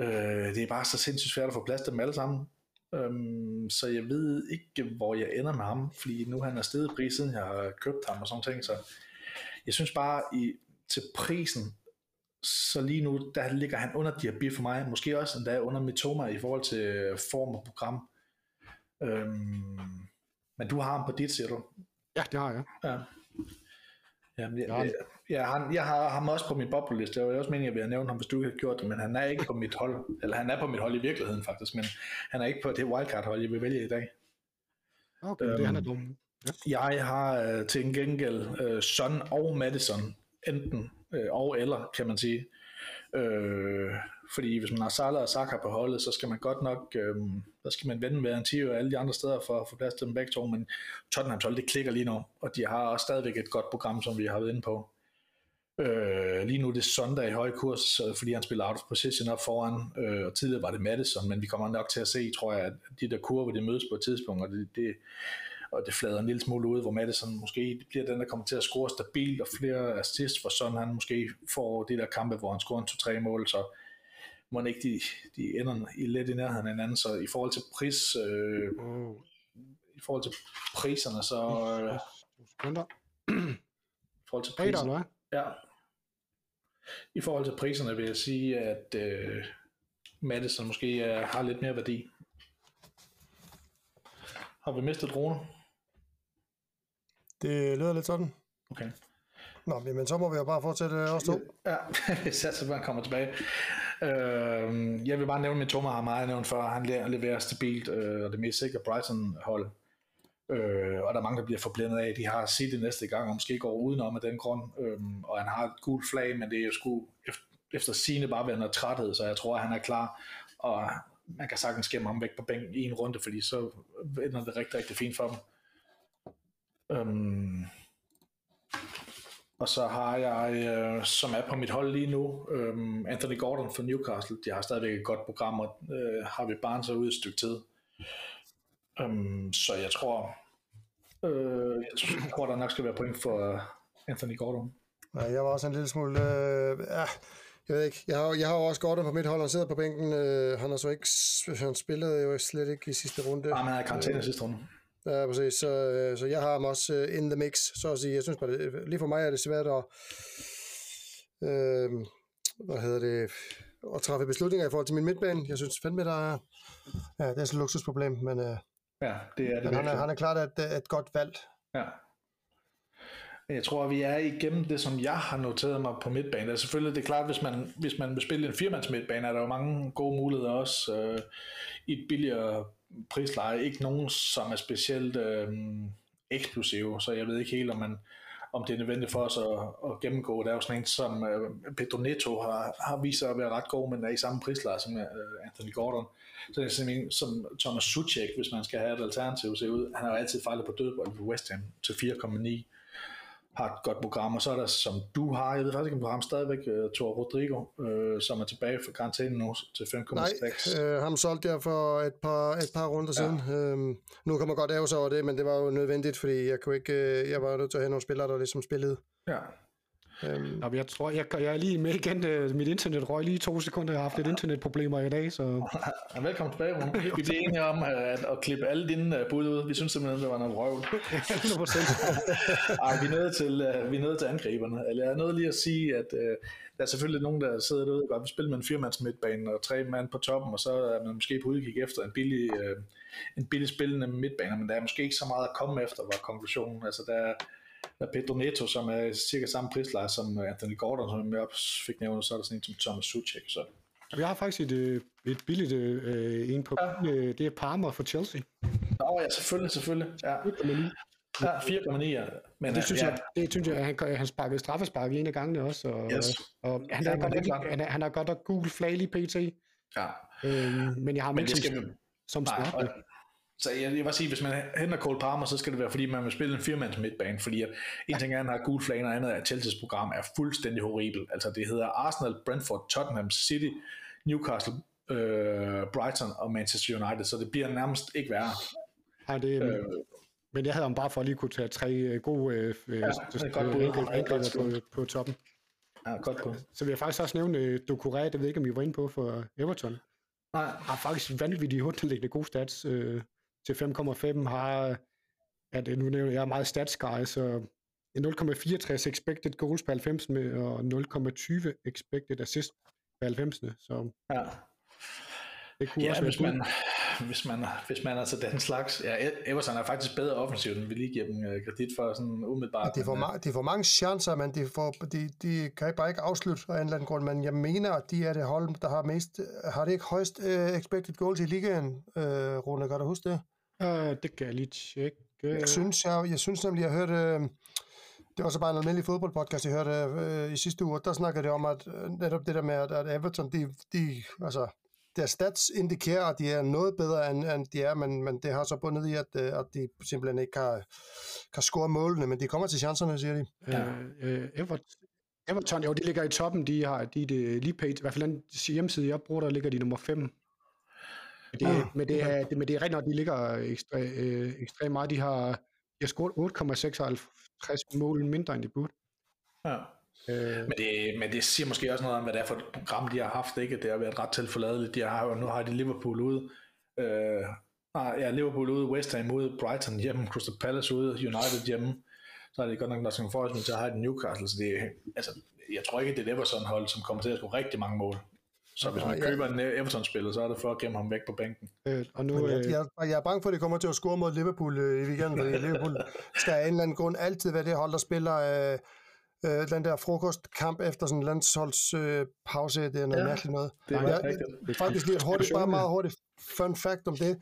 Øh, det er bare så sindssygt svært at få plads til dem alle sammen. Øhm, så jeg ved ikke, hvor jeg ender med ham, fordi nu han er stedet pris, siden jeg har købt ham og sådan ting, så jeg synes bare, i, til prisen, så lige nu, der ligger han under Diaby for mig, måske også endda under Mitoma i forhold til form og program. Øhm, men du har ham på dit, siger du? Ja, det har jeg. Ja. Jamen, jeg, jeg, jeg, har, jeg har ham også på min bobleliste. Det var også meningen, at jeg ville nævne ham, hvis du ikke havde gjort det, men han er ikke på mit hold. Eller han er på mit hold i virkeligheden faktisk, men han er ikke på det wildcard-hold, jeg vil vælge i dag. Okay, øhm, det han er dum. Ja. Jeg har øh, til en gengæld øh, Son og Madison, enten øh, og eller, kan man sige. Øh, fordi hvis man har Salah og Saka på holdet, så skal man godt nok, øh, der skal man vende med Antio og alle de andre steder for at få plads til dem begge to, men Tottenham hold, det klikker lige nu, og de har også stadigvæk et godt program, som vi har været inde på. Øh, lige nu er det Sondag i høj kurs, øh, fordi han spiller out of position op foran, øh, og tidligere var det Madison, men vi kommer nok til at se, tror jeg, at de der kurver, de mødes på et tidspunkt, og det, det, og det flader en lille smule ud, hvor Madison måske bliver den, der kommer til at score stabilt, og flere assists, for sådan han måske får de der kampe, hvor han scorer en 2-3 mål, så må ikke de, de ender i lidt i nærheden af hinanden, så i forhold til pris, øh, oh. i forhold til priserne, så... Øh, I forhold til priserne, ja. I forhold til priserne vil jeg sige, at øh, Madison måske er, har lidt mere værdi. Har vi mistet Rune? Det lyder lidt sådan. Okay. Nå, men så må vi jo bare fortsætte os to. Ja, hvis så man kommer tilbage. Øh, jeg vil bare nævne, at Mitoma har meget nævnt før. Han leverer stabilt, øh, og det mest sikre Brighton-hold. Øh, og der er mange, der bliver forblændet af, de har set det næste gang, og måske går udenom af den grund. Øh, og han har et gult flag, men det er jo sgu efter, sine bare være noget træthed, så jeg tror, at han er klar. Og man kan sagtens gemme ham væk på bænken i en runde, fordi så ender det rigtig, rigtig fint for dem. Øhm, og så har jeg, øh, som er på mit hold lige nu, øh, Anthony Gordon for Newcastle. De har stadigvæk et godt program, og øh, har vi Barnes ud et stykke tid. Um, så jeg tror, øh, jeg tror, der nok skal være point for Anthony Gordon. Ja, jeg var også en lille smule... Øh, ja, jeg ved ikke. Jeg har, jeg har også Gordon på mit hold, han sidder på bænken. Øh, han har så ikke... Han spillede jo slet ikke i sidste runde. Nej, men han er i karantæne i sidste runde. Ja, præcis. Så, øh, så jeg har ham også uh, in the mix, så at sige. Jeg synes bare, det, lige for mig er det svært at, øh, hvad hedder det, at træffe beslutninger i forhold til min midtbane. Jeg synes fandme, der er, ja, det er sådan et luksusproblem, men, uh, ja, det er det men han, er, han er klart et, et godt valg. Ja. Jeg tror, at vi er igennem det, som jeg har noteret mig på midtbanen. Altså selvfølgelig, det er klart, hvis man, hvis man vil spille en firmands midtbane, er der jo mange gode muligheder også øh, i et billigere prisleje. Ikke nogen, som er specielt øh, eksplosive, så jeg ved ikke helt, om, man, om det er nødvendigt for os at, at gennemgå. Der er jo sådan en, som øh, Pedro Neto har, har vist sig at være ret god, men er i samme prisleje som øh, Anthony Gordon. Så det er sådan en, som Thomas Suchek, hvis man skal have et alternativ, ser ud. Han har jo altid fejlet på dødbold på West Ham til 4,9 har et godt program, og så er der, som du har, jeg ved faktisk ikke, om du har ham stadigvæk, uh, Thor Rodrigo, uh, som er tilbage fra karantæne nu til 5,6. Nej, øh, ham solgte jeg for et par, et par runder ja. siden. Øhm, nu kan man godt æve sig over det, men det var jo nødvendigt, fordi jeg, kunne ikke, øh, jeg var nødt til at have nogle spillere, der ligesom spillede. Ja. Øhm. Jamen, jeg tror, jeg, jeg er lige med igen. Øh, mit internet røg lige to sekunder. Jeg har haft lidt internetproblemer i dag, så... Velkommen tilbage, Rune. Vi bliver enige om at, at klippe alle dine uh, bud ud. Vi synes simpelthen, det var noget røv. 100%. Ej, vi er nødt til, vi er nødt til angriberne. Eller jeg er nødt lige at sige, at uh, der er selvfølgelig nogen, der sidder derude og godt vil spille med en firmands midtbane og tre mand på toppen, og så er man måske på udkig efter en billig, uh, en billig spillende midtbane, men der er måske ikke så meget at komme efter, var konklusionen. Altså, der er, er Pedro Neto, som er cirka samme prisleje som Anthony Gordon, som jeg også fik nævnt, så er der sådan en som Thomas Suchek. Så. Vi har faktisk et, øh, et billigt øh, en på, ja. øh, det er Parma for Chelsea. Nå ja, selvfølgelig, selvfølgelig. Ja. 4,9. Ja, 4,9, ja. Men, det synes, ja. jeg, det synes jeg, han, han sparkede straffespark i en af gangene også, og, yes. og, og han, er godt, ikke, han, er, han har godt nok gul flag lige pt. Ja. Øh, men jeg har ham som, som smerte. Så jeg, jeg vil sige, hvis man henter Cole Palmer, så skal det være, fordi man vil spille en firmands midtbane, fordi at en ting er, at han har gul flag, og andet er, at Chelsea's program er fuldstændig horribelt. Altså det hedder Arsenal, Brentford, Tottenham City, Newcastle, øh, Brighton og Manchester United, så det bliver nærmest ikke værre. Ja, det, øh, men jeg havde ham bare for at lige kunne tage tre øh, gode øh, ja, det godt på, toppen. Ja, godt på. Så vil jeg faktisk også nævne uh, Dokure, det ved ikke, om I var inde på for Everton. Nej. Har faktisk vanvittigt underliggende gode stats. Øh, til 5,5 har, at nu nævner jeg meget stats guy, så 0,64 expected goals per 90 med, og 0,20 expected assist per 90. Så ja. det kunne ja, også hvis man, hvis man, hvis man er til den slags. Ja, Everton er faktisk bedre offensivt, end vi lige giver dem uh, kredit for sådan umiddelbart. Ja, de, får ma- de får mange chancer, men de, får, de, de kan bare ikke afslutte af en eller anden grund. Men jeg mener, at de er det hold, der har mest, har det ikke højst uh, expected goals i ligaen, uh, Rune, kan du huske det? Uh, det kan jeg lige tjekke. Jeg synes, jeg, jeg synes nemlig, jeg hørte... Uh, det var så bare en almindelig fodboldpodcast, jeg hørte uh, i sidste uge, der snakkede det om, at uh, netop det der med, at, at Everton, de, de, altså, deres stats indikerer, at de er noget bedre, end, end de er, men, men det har så bundet i, at, at de simpelthen ikke kan, kan score målene, men de kommer til chancerne, siger de. Ja. Uh, Everton, Everton, jo, de ligger i toppen, de har de, de lige page, i hvert fald den hjemmeside, jeg bruger, der ligger de nummer 5 men det, ah, men det, er, det, men det er rigtigt nok, de ligger ekstra, øh, ekstremt meget. De har, de har scoret 8,56 mål mindre end de burde. Ja. Øh. Men, det, men det siger måske også noget om, hvad det er for et program, de har haft. Ikke? Det har været ret tilforladeligt. De har, nu har de Liverpool ude. Øh, nej, ja, Liverpool ude, West Ham ude, Brighton hjemme, Crystal Palace ude, United hjemme. Så er det godt nok Nottingham Forest, men så har de Newcastle. Så det, altså, jeg tror ikke, det er et Everson-hold, som kommer til at score rigtig mange mål. Så hvis man Ja, køber en Everton-spiller, så er det for at gemme ham væk på bænken. Øh, og nu, Men jeg, øh, jeg, jeg er bange for, at de kommer til at score mod Liverpool øh, i weekenden, fordi Liverpool skal af en eller anden grund altid være det hold, der spiller øh, øh, den der frokostkamp efter sådan en landsholdspause. Øh, pause. det er noget Ja, mærkeligt noget. Det er meget rigtigt. Faktisk lige et hurtigt, bare meget hurtigt fun fact om det.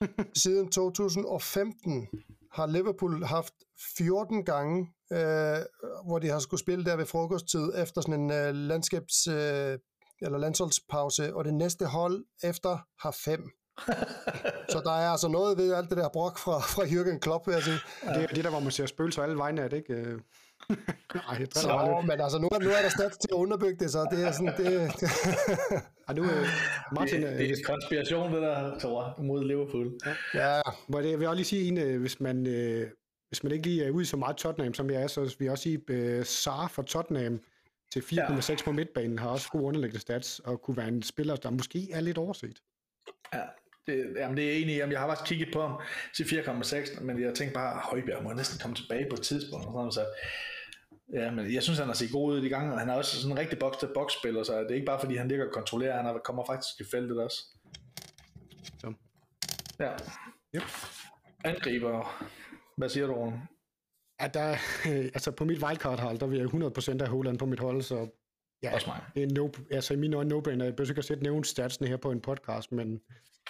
Siden 2015 har Liverpool haft 14 gange, øh, hvor de har skulle spille der ved frokosttid efter sådan en øh, landskabs... Øh, eller landsholdspause, og det næste hold efter har fem. Så der er altså noget ved alt det der brok fra, fra Jürgen Klopp, vil jeg sige. det er det der, hvor man ser spøgelser alle vegne af det, ikke? Nej, jeg driller Så, men altså, nu, er- nu er der stats til at underbygge det, så det er sådan, det, Ej, nu, øh, Martin, Det, øh, det er konspiration, det der, Thor, mod Liverpool. ja, Må det, jeg vil også lige sige en, hvis man, øh, hvis man ikke lige er ude i så meget Tottenham, som jeg er, så vil jeg også sige, øh, Sar fra Tottenham til 4,6 på midtbanen har også gode underliggende stats, og kunne være en spiller, der måske er lidt overset. Ja, det, jamen det er jeg enig i. Jamen, Jeg har faktisk kigget på ham til 4,6, men jeg tænkte bare, Højbjerg må næsten komme tilbage på et tidspunkt. Og sådan, så, ja, men jeg synes, han har set god ud i de gange, og han er også sådan en rigtig box-to-box spiller, så det er ikke bare fordi, han ligger og kontrollerer, han er- kommer faktisk i feltet også. Så. Ja. Yep. Angriber. Hvad siger du, Rune? At der, øh, altså på mit wildcard-hold, der vil jeg 100% have Holland på mit hold, så ja, Også mig. det er no, altså i mine øjne no-brainer. Jeg behøver ikke at sætte nævnt statsene her på en podcast, men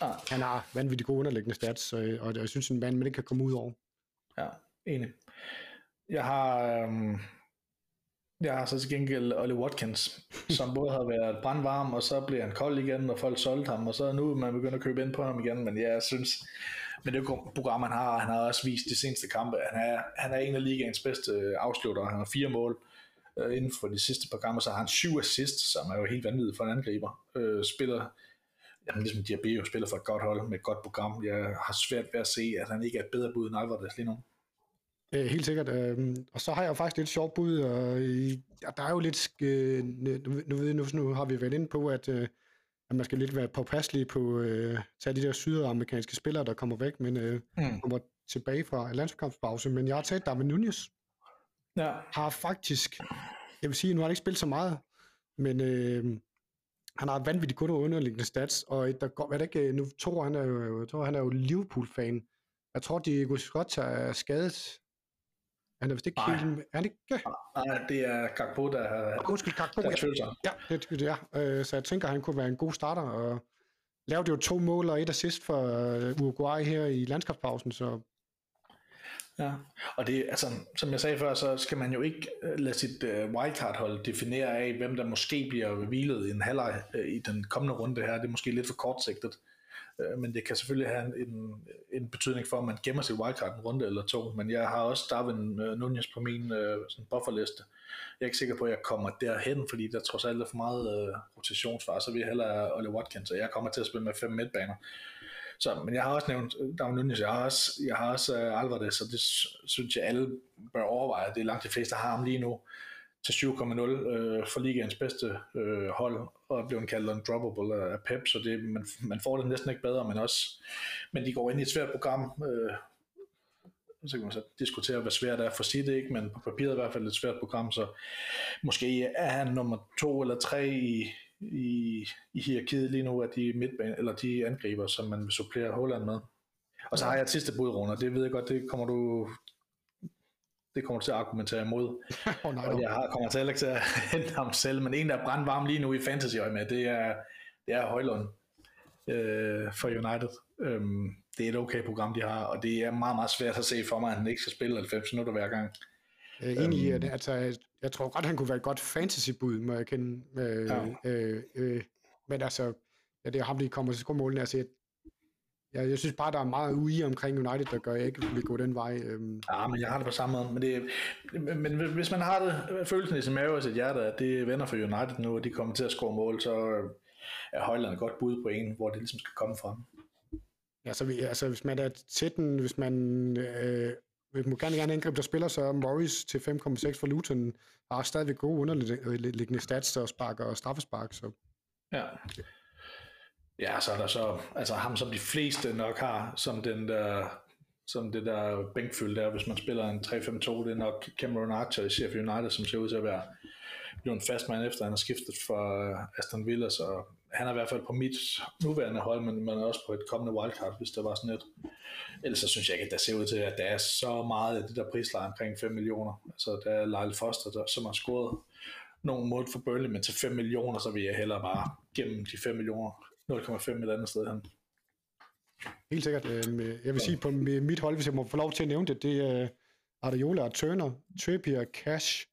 Ah, han har vanvittigt gode underliggende stats, øh, og jeg synes, en mand, man ikke kan komme ud over. ja, enig. Jeg har, øhm, jeg har så til gengæld Ollie Watkins, som både har været brandvarm, og så blev han kold igen, og folk solgte ham, og så nu er man begyndt at købe ind på ham igen, men jeg synes, men det program, han har, han har også vist de seneste kampe, han er, han er en af ligaens bedste øh, afslutter, han har fire mål øh, inden for de sidste par kampe, så har han syv assists, som er jo helt vanvittigt for en angriber. Øh, spiller, jamen ligesom Diaby jo spiller for et godt hold med et godt program. Jeg har svært ved at se, at han ikke er et bedre bud end Alvarez lige nu. Øh, helt sikkert. Øh, og så har jeg faktisk lidt sjovt bud, og ja, der er jo lidt... Øh, nu, nu, nu, nu, nu har vi været inde på, at, øh, at man skal lidt være påpasselig på øh, tage de der sydamerikanske spillere, der kommer væk, men øh, Mm. kommer tilbage fra landskampspause. Men jeg har taget Darwin Nunez. Ja, Har faktisk... Jeg vil sige, nu har han ikke spillet så meget, men øh, han har vanvittigt gode underliggende stats, og der går, er det ikke, nu tror han er jo, jeg tror, han er jo Liverpool-fan. Jeg tror, Diego Scotta er skadet. Han er vist ikke Nej. helt... Er han ikke? nej, det er Gakpo, der har Undskyld, Kakpo. der Ja, ja, det, det er. Øh, så jeg tænker, han kunne være en god starter, og lavede jo to mål og et assist for øh, Uruguay her i landskabspausen, så Ja, og det, altså, som jeg sagde før, så skal man jo ikke øh, lade sit uh, wildcard-hold definere af, hvem der måske bliver hvilet i en halvleg uh, i den kommende runde her. Det er måske lidt for kortsigtet, uh, Øh, men det kan selvfølgelig have en, en betydning for, om man gemmer sit wildcard en runde eller to. Men jeg har også Darwin øh, Nunez på min øh, sådan bufferliste. Jeg er ikke sikker på, at jeg kommer derhen, fordi der trods alt er for meget uh, rotationsfar, så vil jeg hellere Ole Watkins, og jeg kommer til at spille med fem midtbaner. Så, men jeg har også nævnt Darwin Nunez, jeg har også, jeg har også uh, Alvarez, og det synes jeg alle bør overveje. Det er langt de fleste, der har ham lige nu til 7,0 øh, for ligaens bedste øh, hold, og er blevet kaldt undroppable af Pep, så det, man, man får det næsten ikke bedre, men også, men de går ind i et svært program, øh, så kan man så diskutere, hvad svært det er for sit, ikke? men på papiret er i hvert fald et svært program, så måske er han nummer to eller tre i, i, i hierarkiet lige nu af de midtbane, eller de angriber, som man vil supplere Holland med. Og så har jeg et sidste bud, Rune, og det ved jeg godt, det kommer du det kommer til at argumentere imod. oh, nej, Og jeg har, kommer til heller til at hente ham selv, men en, der er brandvarm lige nu i fantasy med, det er, det er Højlund øh, for United. Øhm, det er et okay program, de har, og det er meget, meget svært at se for mig, at han ikke skal spille 90 minutter hver gang. Jeg er enig i, at altså, jeg tror godt, han kunne være et godt fantasy-bud, må jeg kende. Øh, Ja. øh, øh, men altså, ja, det er ham, der kommer til skormålene. Altså, jeg, jeg, jeg synes bare, der er meget ui omkring United, der gør, at jeg ikke vil gå den vej. Øhm, Ja, men jeg har det på samme måde. Men, det, men hvis man har det, følelsen i sin mave og sit hjerte, at det er venner for United nu, og de kommer til at score mål, så er Højland godt bud på en, hvor det ligesom skal komme fra. Ja, så vi, altså, hvis man er til den, hvis man øh, vil man gerne gerne angribe, der spiller, så er Morris til 5,6 for Luton har stadigvæk gode underliggende stats og spark og straffespark, så Ja. Ja, så er der så, altså ham som de fleste nok har, som den der, som det der bænkfyld der, hvis man spiller en 3-5-2, det er nok Cameron Archer i Sheffield United, som ser ud til at være blevet en fast mand efter, han har skiftet fra øh, Aston Villa, så han er i hvert fald på mit nuværende hold, men man er også på et kommende wildcard, hvis der var sådan et. Ellers så synes jeg ikke, at der ser ud til, at der er så meget af det der prisleje omkring 5 millioner. Altså der er Lyle Foster, der, som har scoret nogle mål for Burnley, men til 5 millioner, så vil jeg hellere bare gennem de 5 millioner 0,5 et andet sted hen. Helt sikkert. Øhm, øh, jeg vil sige, på mit hold, hvis jeg må få lov til at nævne det, det er Adeola Turner, Trippier, Cash,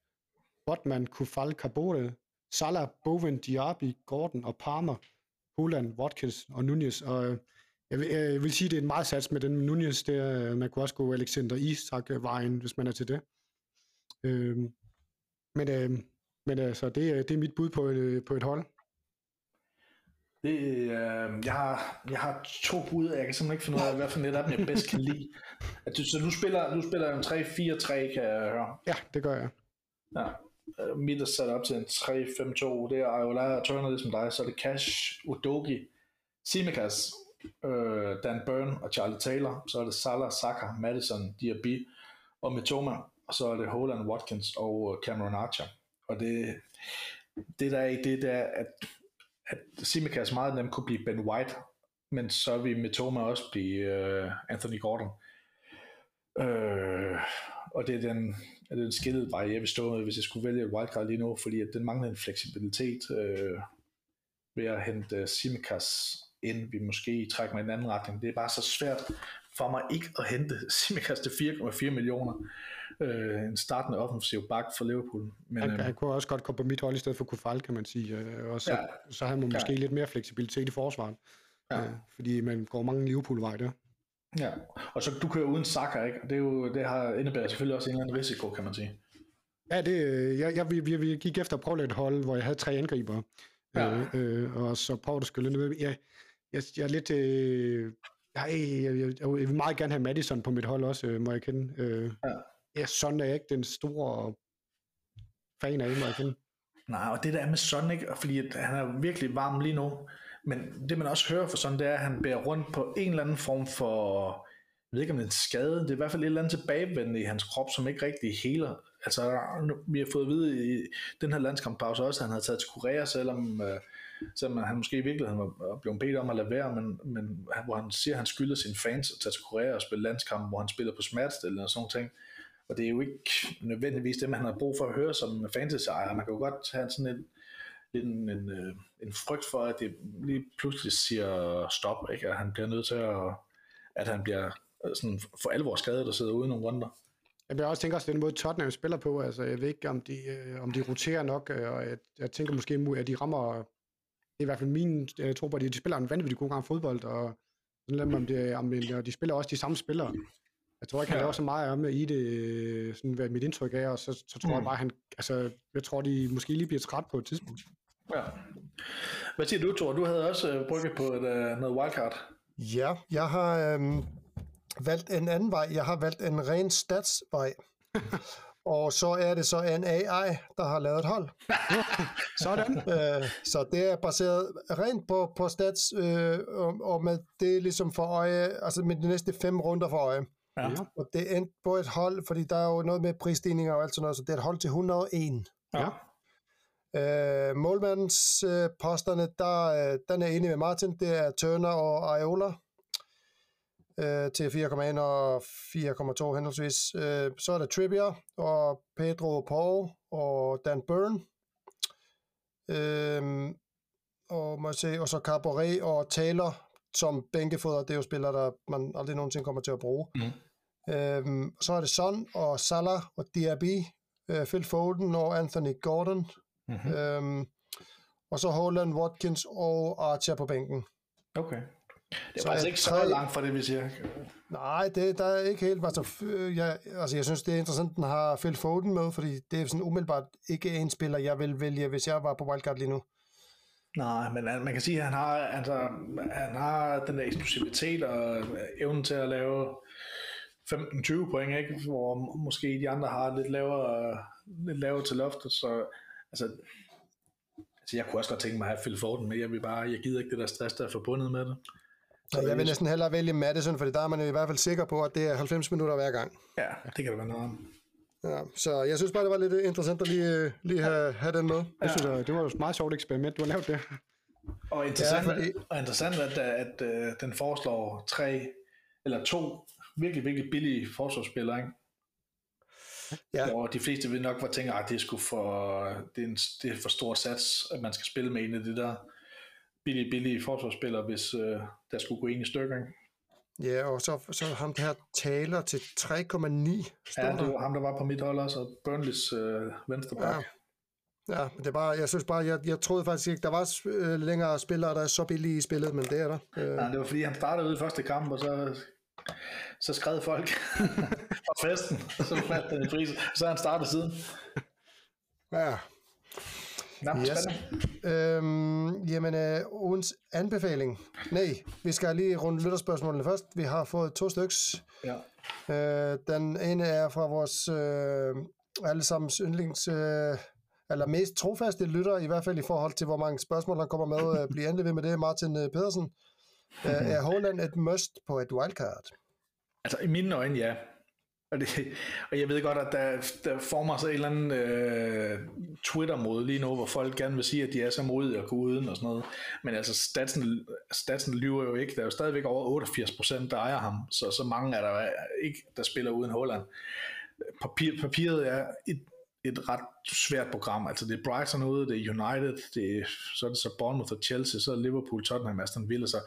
Botman, Kufal, Kabore, Salah, Bowen, Diaby, Gordon og Palmer, Holland, Watkins og Nunez. Og øh, jeg vil, øh, jeg vil sige, det er en meget sats med den Nunez der. Man kunne også gå Alexander Isak-vejen, hvis man er til det. Øhm, øh, men øh, men altså, det, det er mit bud på et, på et hold. Det, øh, jeg, har, jeg har to bud, jeg kan simpelthen ikke finde ud af, hvad for net af dem jeg bedst kan lide. At du, så du spiller, du spiller en 3-4-3, kan jeg høre. Ja, det gør jeg. Ja. Uh, mit er sat op til en 3-5-2. Det er Ayola og Turner, ligesom dig. Så er det Cash, Udogi, Simikas, øh, Dan Byrne og Charlie Taylor. Så er det Salah, Saka, Madison, Diaby og Mitoma. Og så er det Holland, Watkins og Cameron Archer. Og det, det der er i det, der at at Simikas altså meget nemt kunne blive Ben White, men så vil Mitoma også blive øh, Anthony Gordon. Øh, og det er den, er den skillede vej, jeg vil stå med, hvis jeg skulle vælge et wildcard lige nu, fordi at den mangler en fleksibilitet øh, ved at hente øh, Simikas ind, vi måske trækker mig i en anden retning. Det er bare så svært for mig ikke at hente Simikas til 4,4 millioner øh, en startende offensiv bak for Liverpool. Men, han, øh, han kunne også godt komme på mit hold i stedet for Kufal, kan man sige. Øh, og så, ja, så har man måske ja. lidt mere fleksibilitet i forsvaret. Ja. Øh, fordi man går mange Liverpool-vej der. Ja, og så du kører uden Saka, ikke? Og det, er jo, det har indebærer selvfølgelig også en eller anden risiko, kan man sige. Ja, det, øh, jeg, jeg, vi, vi gik efter at prøve et hold, hvor jeg havde tre angriber. Ja. Øh, øh, og så prøvede at skylle ned. Jeg, jeg, jeg er lidt... Øh, jeg, jeg, jeg, jeg, vil meget gerne have Madison på mit hold også, øh, må jeg kende. Øh, ja ja, Son er ikke den store fan af, mig igen. Nej, og det der er med Son, ikke, fordi han er virkelig varm lige nu, men det man også hører for Son, det er, at han bærer rundt på en eller anden form for, jeg ved ikke om det er en skade, det er i hvert fald et eller andet tilbagevendende i hans krop, som ikke rigtig heler. Altså, vi har fået at vide i den her landskamppause også, at han havde taget til Korea, selvom, øh, selvom han måske i virkeligheden var blevet bedt om at lade være, men, men hvor han siger, at han skylder sine fans at tage til Korea og spille landskamp, hvor han spiller på smertestillende og sådan ting. Og det er jo ikke nødvendigvis det, man har brug for at høre som fantasy-ejer. Man kan jo godt have sådan en, en, en, en frygt for, at det lige pludselig siger stop, ikke? at han bliver nødt til at, at han bliver øh, sådan for alvor skadet og sidder ude nogle runder. Jeg også tænker også den måde Tottenham spiller på, altså jeg ved ikke om de, øh, om de roterer nok, øh, og jeg, jeg tænker måske at de rammer, det er i hvert fald min jeg tror på, at de spiller en vanvittig god gang fodbold, og sådan om, det, om de spiller også de samme spillere. Jeg tror ikke, han laver så meget om i det, sådan hvad mit indtryk er, og så, så tror mm. jeg bare, han, altså, jeg tror, de måske lige bliver træt på et tidspunkt. Ja. Hvad siger du, Thor? Du havde også uh, brygget på et, uh, noget wildcard. Ja, jeg har øhm, valgt en anden vej. Jeg har valgt en ren statsvej. og så er det så en AI, der har lavet et hold. Sådan. Øh, så det er baseret rent på, på stats, øh, og, og med det ligesom for øje, altså med de næste fem runder for øje. Ja. Og det endte på et hold, fordi der er jo noget med prisstigninger og alt sådan noget, så det er et hold til 101. Ja. Øh, målmandens øh, posterne, der, øh, den er enig med Martin, det er Turner og Areola øh, til 4,1 og 4,2 henholdsvis. Øh, så er der Trippier og Pedro Paul og Dan Byrne. Øh, og, må se, og så Cabaret og Taylor som bænkefoder, det er jo spillere, der man aldrig nogensinde kommer til at bruge. Mm. Øhm, så er det Son og Salah og Diaby, øh, Phil Foden og Anthony Gordon. Mm-hmm. Øhm, og så Holland, Watkins og Archer på bænken. Okay. Det er så faktisk ikke så tre... langt fra det, vi siger. Nej, det der er ikke helt. Altså, jeg, altså, jeg synes, det er interessant, at den har Phil Foden med, fordi det er sådan umiddelbart ikke en spiller, jeg vil vælge, hvis jeg var på wildcard lige nu. Nej, men man kan sige, at han har, altså, han har den der eksplosivitet og evnen til at lave 15-20 point, ikke? hvor måske de andre har lidt lavere, lidt lavere til loftet, så altså, altså jeg kunne også godt tænke mig at have Phil Foden med, jeg vil bare, jeg gider ikke det der stress, der er forbundet med det. Så jeg vil næsten hellere vælge Madison, for der er man jo i hvert fald sikker på, at det er 90 minutter hver gang. Ja, det kan det være noget om. Ja, så jeg synes bare, det var lidt interessant at lige, lige have, have den med. Jeg synes, det var et meget sjovt eksperiment, du har lavet det. Og interessant, ja, fordi... og interessant at, at, at den foreslår tre eller to virkelig, virkelig billige forsvarsspillere, ikke? Ja. Hvor de fleste vil nok var tænke, at det, skulle for, det, er en, det er for stort sats, at man skal spille med en af de der billige, billige forsvarsspillere, hvis uh, der skulle gå en i stykker. Ikke? Ja, og så, så ham der taler til 3,9. Ja, det var ham, der var på mit hold også, og Burnleys øh, venstre Ja. Ja, men det er bare, jeg synes bare, jeg, jeg troede faktisk ikke, der var øh, længere spillere, der er så billige i spillet, men det er der. Øh. Ja, det var fordi, han startede ud i første kamp, og så, så skred folk fra festen, så faldt den i pris, så har han startet siden. Ja, Nå, yes. Øhm, jamen, øh, ugens anbefaling. Nej, vi skal lige runde lytterspørgsmålene først. Vi har fået to styks. Ja. Øh, den ene er fra vores øh, allesammens yndlings... Øh, eller mest trofaste lytter, i hvert fald i forhold til, hvor mange spørgsmål, der kommer med. Øh, bliver endelig ved med det, Martin øh, Pedersen. Øh, er Holland et must på et wildcard? Altså, i mine øjne, ja. Og, det, og jeg ved godt, at der, der former sig en eller anden øh, Twitter-måde lige nu, hvor folk gerne vil sige, at de er så modige at gå uden og sådan noget. Men altså, statsen, statsen lyver jo ikke. Der er jo stadigvæk over 88%, der ejer ham. Så, så mange er der ikke, der spiller uden Holland. Papir, papiret er et, et ret svært program. Altså det er Brighton ude, det er United, det er, så er det så Bournemouth og Chelsea, så er Liverpool, Tottenham, Aston Villa, så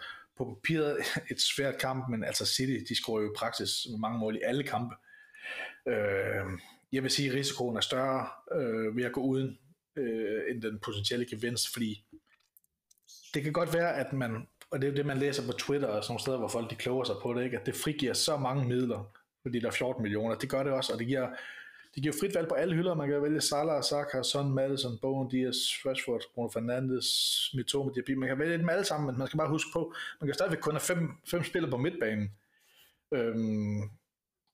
på papiret et svært kamp, men altså City, de scorer jo i praksis mange mål i alle kampe. Øh, jeg vil sige, at risikoen er større øh, ved at gå uden, øh, end den potentielle gevinst, fordi det kan godt være, at man, og det er det, man læser på Twitter og sådan nogle steder, hvor folk de kloger sig på det, ikke? at det frigiver så mange midler, fordi der er 14 millioner. Det gør det også, og det giver, det giver frit valg på alle hylder. Man kan vælge Salah, Saka, Son, Madison, Bowen, Diaz, Rashford, Bruno Fernandes, Mitoma, Diaby. Man kan vælge dem alle sammen, men man skal bare huske på, man kan stadigvæk kun have fem, fem spillere på midtbanen. Øhm,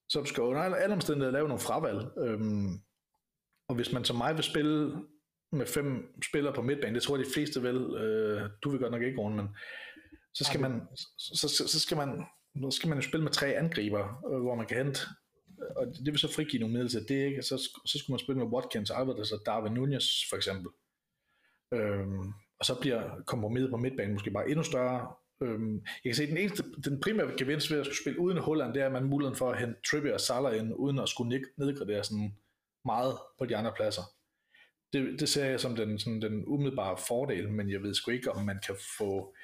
så du skal under alle omstændigheder lave nogle fravalg. Øhm, og hvis man som mig vil spille med fem spillere på midtbanen, det tror jeg de fleste vil, øh, du vil godt nok ikke, Rune, men så skal man, så, så, så skal man, så skal man jo spille med tre angriber, øh, hvor man kan hente, og det vil så frigive nogle midler til det, ikke? Så, så skulle man spille med Watkins, Alvarez altså og Darwin Nunez for eksempel. Øhm, og så bliver kompromiset på midtbanen måske bare endnu større, Øhm, jeg kan se, den, eneste, den primære gevinst ved at skulle spille uden Holland, det er, at man muligheden for at hente Trippier og Salah ind, uden at skulle nedgradere sådan meget på de andre pladser. Det, det ser jeg som den, sådan den umiddelbare fordel, men jeg ved sgu ikke, om man kan få,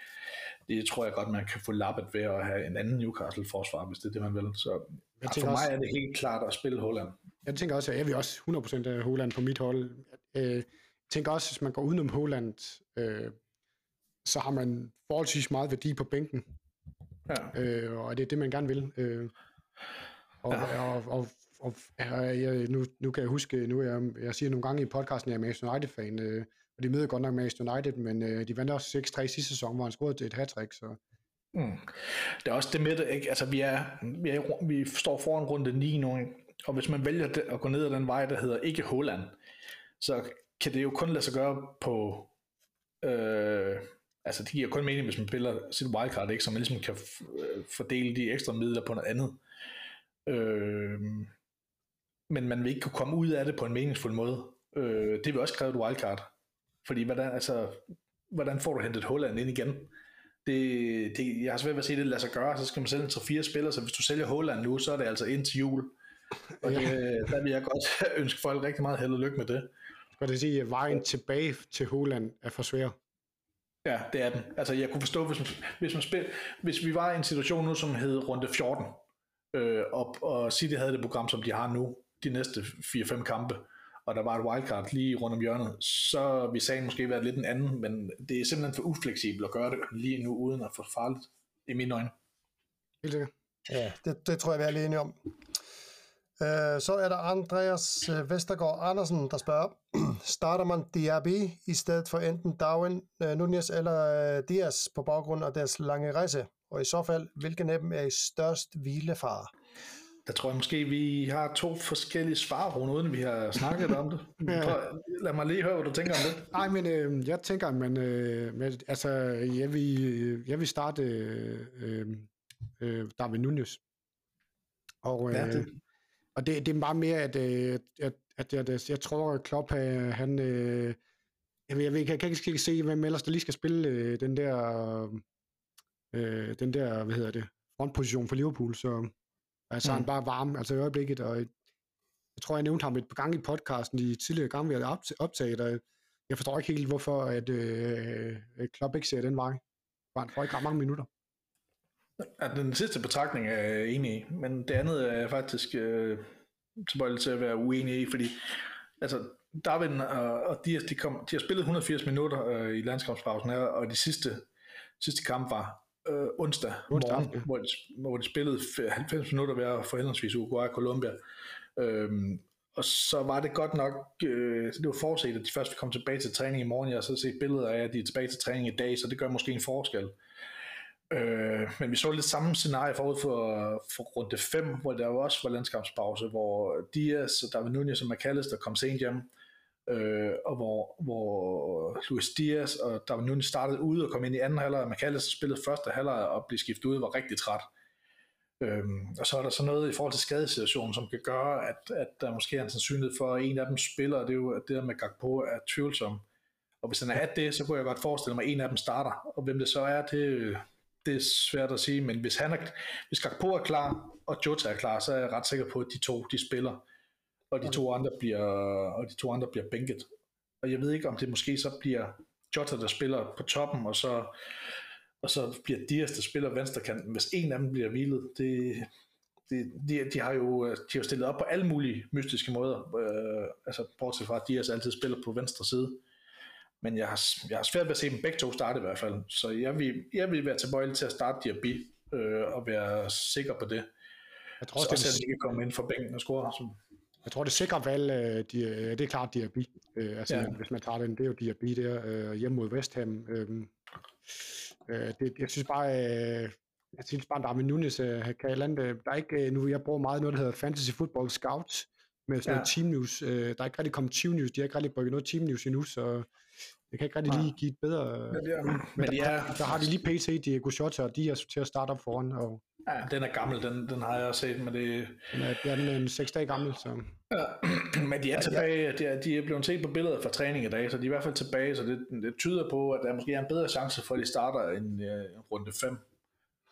det tror jeg godt, man kan få lappet ved at have en anden Newcastle-forsvar, hvis det er det, man vil. Så jeg for mig også, er det helt klart at spille Holland. Jeg tænker også, at jeg vil også 100% af Holland på mit hold. Øh, jeg tænker også, hvis man går udenom Holland, øh, så har man forholdsvis meget værdi på bænken. Ja. Øh, og det er det, man gerne vil. Øh, og, ja. og, og, og, og jeg, nu, nu kan jeg huske, nu jeg, jeg siger nogle gange i podcasten, at jeg er Manchester United-fan, øh, og de møder godt nok Manchester United, men øh, de vandt også 6-3 sidste sæson, hvor han scorede et hat så... Mm. Det er også det med det, ikke? Altså, vi, er, vi, er, vi står foran runde 9 nu, ikke? og hvis man vælger at gå ned ad den vej, der hedder ikke Holland, så kan det jo kun lade sig gøre på øh, altså det giver kun mening, hvis man spiller sit wildcard, ikke? så man ligesom kan øh, fordele de ekstra midler på noget andet. Øh, men man vil ikke kunne komme ud af det på en meningsfuld måde. Øh, det vil også kræve et wildcard. Fordi hvordan, altså, hvordan får du hentet Holland ind igen? Det, det, jeg har svært ved at se det lade sig gøre, så skal man sælge en 3-4 spillere, så hvis du sælger Holland nu, så er det altså ind til jul. Og det, der vil jeg godt ønske folk rigtig meget held og lykke med det. Skal det sige, at vejen tilbage til Holland er for svær? Ja, det er den. Altså, jeg kunne forstå, hvis, man, hvis, man spil, hvis vi var i en situation nu, som hed runde 14, øh, og, og City havde det program, som de har nu, de næste 4-5 kampe, og der var et wildcard lige rundt om hjørnet, så vi sagen måske været lidt en anden, men det er simpelthen for ufleksibelt at gøre det lige nu, uden at få farligt, i mine øjne. Helt sikkert. Ja, det, det tror jeg, vi er lige enige om. Øh, så er der Andreas øh, Vestergaard Andersen, der spørger, starter man Diaby i stedet for enten Darwin, øh, Nunez eller Diaz på baggrund af deres lange rejse? Og i så fald, hvilken af dem er i størst hvilefar? Der tror jeg måske, vi har to forskellige svar, uden vi har snakket om det. ja. Lad mig lige høre, hvad du tænker om det. Nej, men øh, jeg tænker, man, øh, med, altså, jeg vil, jeg vil starte øh, øh, Darwin Nunez. Og, øh, ja, det og det, det er bare mere, at, øh, at, at, at, at jeg tror, at Klopp, øh, han... Øh, jeg, ved, jeg, ved, jeg, kan ikke se, hvem ellers der lige skal spille øh, den der... Øh, den der, hvad hedder det, frontposition for Liverpool, så altså mm. han bare varm, altså i øjeblikket, og jeg tror, jeg nævnte ham et par gange i podcasten i tidligere gange, vi havde optaget, og jeg forstår ikke helt, hvorfor at øh, Klopp ikke ser den vej. Han får ikke ret mange minutter. Ja, den sidste betragtning er jeg enig i, men det andet er jeg faktisk øh, tilbøjelig til at være uenig i, fordi altså, Darwin og, og Dias, de, kom, de har spillet 180 minutter øh, i landskampspausen her, og de sidste, sidste kamp var øh, onsdag, onsdag morgen, ja. hvor, de, hvor de spillede 90 minutter hver for henholdsvis Uruguay og Colombia. Øhm, og så var det godt nok, øh, det var forudset, at de først komme tilbage til træning i morgen. Jeg har så set billeder af, at de er tilbage til træning i dag, så det gør måske en forskel. Øh, men vi så lidt samme scenarie forud for, for runde 5, hvor der også var landskabspause, hvor Diaz, David Nunez og McAllister kom sent hjem, øh, øh, og hvor, hvor Luis Diaz og David Nunes startede ude og kom ind i anden halvleg, og McAllister spillede første halvleg og blev skiftet ud, var rigtig træt. Øhm, og så er der så noget i forhold til skadesituationen, som kan gøre, at, at der måske er en sandsynlighed for, at en af dem spiller, det er jo at det der med Gakpo er tvivlsom. Og hvis han er det, så kunne jeg godt forestille mig, at en af dem starter. Og hvem det så er, det, det er svært at sige, men hvis, han er, hvis Gakpo er klar, og Jota er klar, så er jeg ret sikker på, at de to de spiller, og de to andre bliver, og de to andre bliver bænket. Og jeg ved ikke, om det måske så bliver Jota, der spiller på toppen, og så og så bliver Dias, der spiller venstrekanten, hvis en af dem bliver hvilet, det, det, de, de, har jo de har stillet op på alle mulige mystiske måder, øh, altså bortset fra, at Dias altid spiller på venstre side. Men jeg har, jeg har svært ved at se dem begge to starte i hvert fald, så jeg vil, jeg vil være tilbøjelig til at starte Diaby øh, og være sikker på det. Jeg tror så også, at de kan komme ind for bænken og score. Så. Jeg tror, det sikre valg, øh, de, det er klart Diaby. Øh, altså, ja. hvis man tager den, det er jo Diaby der øh, hjemme mod West Ham. Øh, Øh, det, jeg synes bare, øh, jeg synes bare, Darwin Nunes øh, kan et andet, der er ikke, øh, nu jeg bruger meget noget, der hedder Fantasy Football Scouts, med sådan ja. noget team news. Øh, der er ikke rigtig kommet team news, de har ikke rigtig brugt noget team news endnu, så jeg kan ikke rigtig lige give et bedre... Men, ja, men, men der, er, der, har de lige PT, Diego Jota, og de er til at starte op foran. Og, ja, den er gammel, den, den har jeg set, men det... Den er, den er en 6 dage gammel, så... Ja, men de er tilbage, de er, de er blevet set på billeder fra træning i dag, så de er i hvert fald tilbage, så det, det tyder på, at der måske er en bedre chance for, at de starter en uh, runde 5,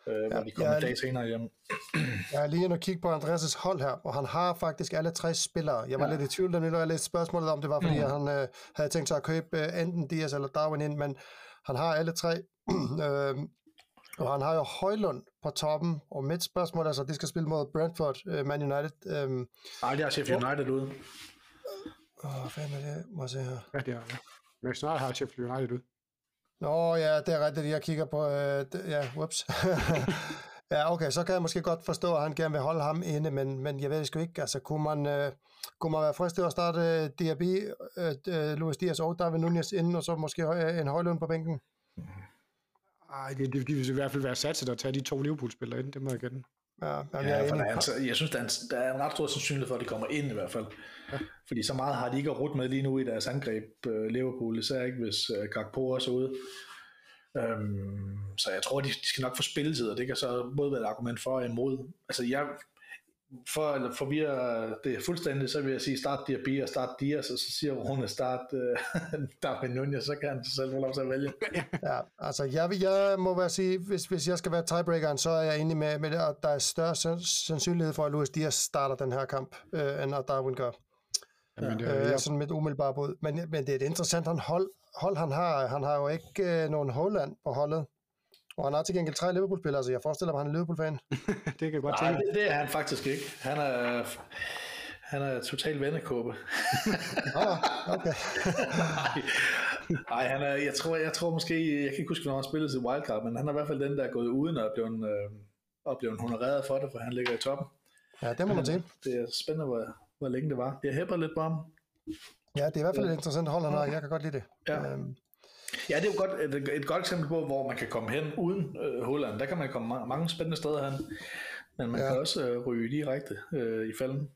uh, ja, hvor de kommer en dag senere hjem. Jeg er lige inde og kigge på Andreas' hold her, og han har faktisk alle tre spillere. Jeg var ja. lidt i tvivl, da jeg læste spørgsmålet om, det var, fordi mm. han uh, havde tænkt sig at købe uh, enten Dias eller Darwin ind, men han har alle tre. uh, og han har jo Højlund på toppen, og mit spørgsmål er så, de skal spille mod Brentford, uh, Man United. Um, Nej, det er Sheffield United ude. Åh, hvad er det? Må jeg se her. Ja, det er det. Men snart har Sheffield United ude. Nå ja, det er rigtigt, jeg kigger på, øh, det, ja, whoops. ja, okay, så kan jeg måske godt forstå, at han gerne vil holde ham inde, men, men jeg ved sgu ikke, altså kunne man, øh, kunne man være fristet at starte øh, DRB, øh, øh, Luis Diaz og David Nunez inden, og så måske øh, en højlund på bænken? Ej, det, det, det vil i hvert fald være satset at tage de to Liverpool-spillere ind, det må jeg gætte. Ja, ja, jeg, for der er, altså, jeg synes, der er, en, der er en ret stor sandsynlighed for, at de kommer ind i hvert fald. Ja. Fordi så meget har de ikke at med lige nu i deres angreb, uh, Liverpool, især ikke hvis uh, Gakpo også er ude. Um, så jeg tror, de, de skal nok få spilletid, og det kan så både være et argument for og imod. Altså jeg, for at forvirre det fuldstændig, så vil jeg sige start Diaby og start Dias, og så siger hun at start uh, Darwin Nunez, så kan han selv få lov til at vælge. ja, altså jeg, jeg må være sige, hvis, hvis jeg skal være tiebreakeren, så er jeg enig med, med det, at der er større sandsynlighed for, at Luis Diaz starter den her kamp, øh, end at Darwin gør. Ja, men det er, øh, ja. sådan mit umiddelbare bud. Men, men det er et interessant han hold, hold, han har. Han har jo ikke øh, nogen Holland på holdet. Og han har til gengæld tre Liverpool-spillere, så jeg forestiller mig, at han er Liverpool-fan. det kan jeg godt tænke. Nej, det, det er han faktisk ikke. Han er, han er total vennekåbe. ah, okay. Nej, han er, jeg, tror, jeg tror måske, jeg kan ikke huske, når han spillede til Wildcard, men han er i hvert fald den, der er gået uden og er blevet, øh, og blevet honoreret for det, for han ligger i toppen. Ja, det må man sige. Det er spændende, hvor, hvor længe det var. Jeg hæpper lidt på ham. Ja, det er i hvert fald et interessant hold, han har. Jeg kan godt lide det. Ja. Øhm, Ja, det er jo godt, et, et godt eksempel på, hvor man kan komme hen uden øh, Holland. Der kan man komme mange, mange spændende steder hen. Men man ja. kan også øh, ryge direkte øh, i falden.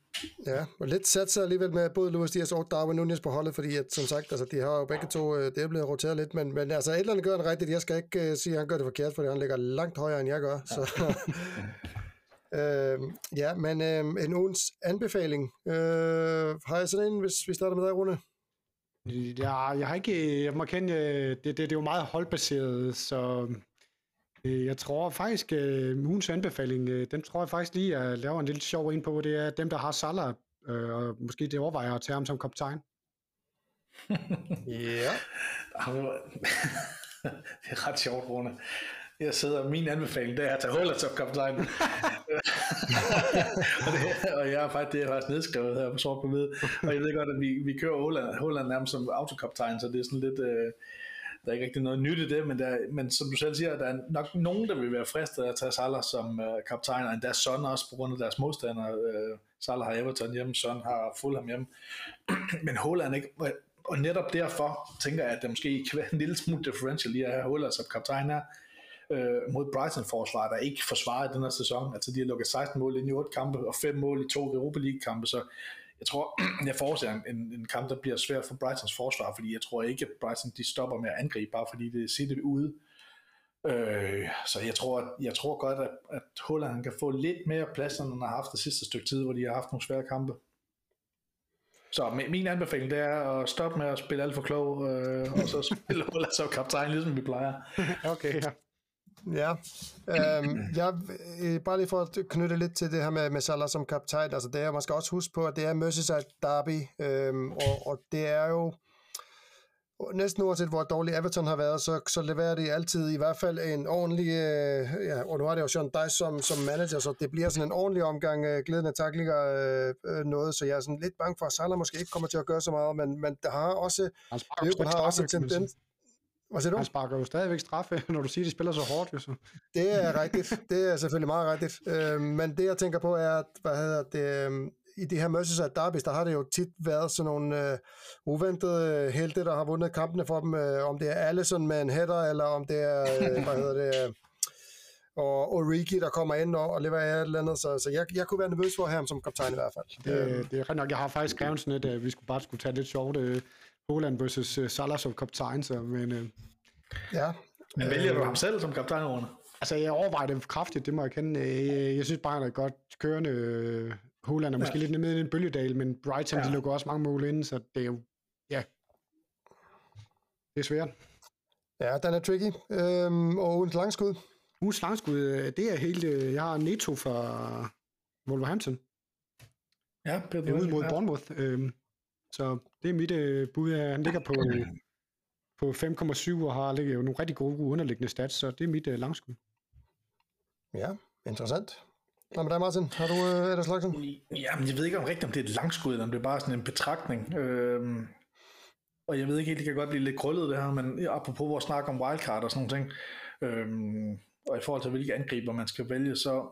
Ja, og lidt sat sig alligevel med både Luis Diaz og Darwin Nunez på holdet, fordi at, som sagt, altså, de har jo begge to, øh, det er blevet roteret lidt, men, men altså et eller andet gør han rigtigt. Jeg skal ikke øh, sige, at han gør det forkert, fordi han ligger langt højere, end jeg gør. Ja. Så, Øh, ja, men øh, en ugens anbefaling. Øh, har jeg sådan en, hvis vi starter med dig, Rune? Ja, jeg har ikke, jeg må kende, øh, det, det, det er jo meget holdbaseret, så øh, jeg tror faktisk, uh, ugens anbefaling, uh, den tror jeg faktisk lige, at jeg laver en lille sjov ind på, det er dem, der har Salah, uh, og måske det overvejer at tage ham som kaptajn. ja. det er ret sjovt, Rune. Jeg sidder, min anbefaling, det er at tage Holland som kaptajn. og, det, og jeg er faktisk, det er faktisk nedskrevet her på sort på hvid. Og jeg ved godt, at vi, vi kører Holland, Holland nærmest som autokaptajn, så det er sådan lidt... Øh, der er ikke rigtig noget nyt i det, men, der, men som du selv siger, der er nok nogen, der vil være fristet at tage Salah som øh, kaptajn, og endda Son også på grund af deres modstandere. Øh, Salah har Everton hjemme, Son har Fulham hjemme. men Holland ikke, og netop derfor tænker jeg, at der måske kan være en lille smule differential i at have Holland som kaptajn her, øh, mod Brighton-forsvar, der ikke forsvarer den her sæson. Altså de har lukket 16 mål ind i 8 kampe, og 5 mål i to Europa League-kampe, så jeg tror, jeg forudser en, en kamp, der bliver svært for Brightons forsvar, fordi jeg tror ikke, at Brighton de stopper med at angribe, bare fordi det sidder ude. Øh, så jeg tror, jeg tror godt, at, at Holland kan få lidt mere plads, end han har haft det sidste stykke tid, hvor de har haft nogle svære kampe. Så min anbefaling det er at stoppe med at spille alt for klog, øh, og så spille Holland som kaptajn, ligesom vi plejer. okay, ja. Ja, øhm, jeg, øh, bare lige for at knytte lidt til det her med, med Salah som kaptajn, altså det er, man skal også huske på, at det er Merseyside Derby, øhm, og, og det er jo næsten uanset hvor dårlig Everton har været, så, så leverer de altid i hvert fald en ordentlig, øh, ja, og nu har det jo Sean Dice som, som manager, så det bliver sådan en ordentlig omgang øh, glædende taklinger øh, øh, noget, så jeg er sådan lidt bange for, at Salah måske ikke kommer til at gøre så meget, men, men der har også, han har også tendens, hvad siger du? Han sparker jo stadigvæk straffe, når du siger, at de spiller så hårdt. Jo, så. Det er rigtigt. Det er selvfølgelig meget rigtigt. Øh, men det, jeg tænker på, er, at hvad hedder det, øh, i de her Merseyside derbys, der har det jo tit været sådan nogle øh, uventede helte, der har vundet kampene for dem. Øh, om det er Allison med en header, eller om det er, øh, hvad hedder det, øh, og Origi, der kommer ind og, og leverer et eller andet. Så, så jeg, jeg kunne være nervøs for at have ham som kaptajn i hvert fald. Det, det er ret nok. Jeg har faktisk skrevet sådan lidt, at vi skulle bare skulle tage lidt sjovt øh, Holland versus uh, Salah som kaptajn, så, men... Uh, ja. Men vælger du ham selv som kaptajn, Rune? Altså, jeg overvejer det kraftigt, det må jeg kende. Jeg, jeg synes bare, han er godt kørende. Holland er måske ja. lidt nede i en bølgedal, men Brighton, ja. de lukker også mange mål ind, så det er jo... Ja. Det er svært. Ja, den er tricky. Øhm, og ugens langskud? Ugens langskud, det er helt... Jeg har Neto fra Wolverhampton. Ja, det er ude mod Bournemouth. Øhm, så det er mit øh, bud. Han ligger på, på 5,7 og har ligger jo nogle rigtig gode underliggende stats, så det er mit øh, langskud. Ja, interessant. Hvad med dig, Martin? Har du øh, Ellers Laksen? Ja, men jeg ved ikke om rigtigt, om det er et langskud, eller om det er bare sådan en betragtning. Øhm, og jeg ved ikke helt, det kan godt blive lidt krøllet det her, men apropos vores snak om wildcard og sådan nogle ting, øhm, og i forhold til hvilke angriber man skal vælge, så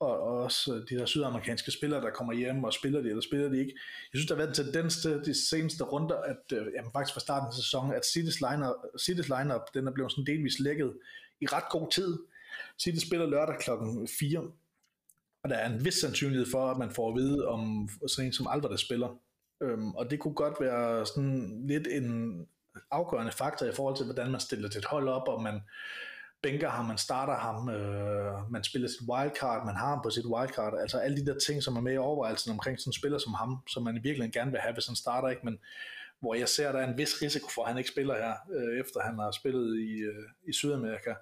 og, også de der sydamerikanske spillere, der kommer hjem, og spiller de, eller spiller de ikke. Jeg synes, der har været en tendens til de seneste runder, at øh, jamen, faktisk fra starten af sæsonen, at City's lineup, City's lineup den er blevet sådan delvis lækket i ret god tid. City spiller lørdag klokken 4, og der er en vis sandsynlighed for, at man får at vide om sådan en som Alvarez spiller. Øhm, og det kunne godt være sådan lidt en afgørende faktor i forhold til, hvordan man stiller et hold op, og man bænker ham, man starter ham, øh, man spiller sit wildcard, man har ham på sit wildcard, altså alle de der ting, som er med i overvejelsen omkring sådan en spiller som ham, som man virkelig gerne vil have, hvis han starter ikke, men hvor jeg ser, at der er en vis risiko for, at han ikke spiller her, øh, efter han har spillet i, øh, i Sydamerika.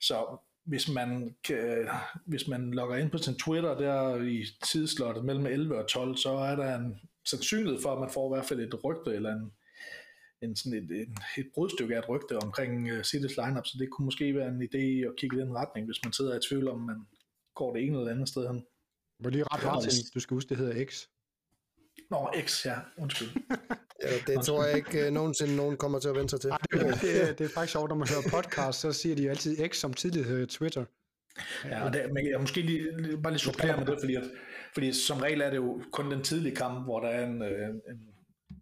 Så hvis man, kan, hvis man logger ind på sin Twitter der i tidslottet mellem 11 og 12, så er der en sandsynlighed for, at man får i hvert fald et rygte eller en, en, sådan et, et, et brudstykke af et rygte omkring uh, City's lineup, så det kunne måske være en idé at kigge i den retning, hvis man sidder i tvivl om, man går det ene eller andet sted hen. Hvor lige ret Martin, du skal huske, det hedder X. Nå, X, ja. Undskyld. ja, det tror jeg ikke uh, nogensinde nogen kommer til at vende sig til. Ej, det, det, er, det er faktisk sjovt, når man hører podcast, så siger de altid X, som tidligere hedder Twitter. Ja, og det, men jeg måske lige, bare lige supplere med det, fordi, at, fordi som regel er det jo kun den tidlige kamp, hvor der er en, øh, en,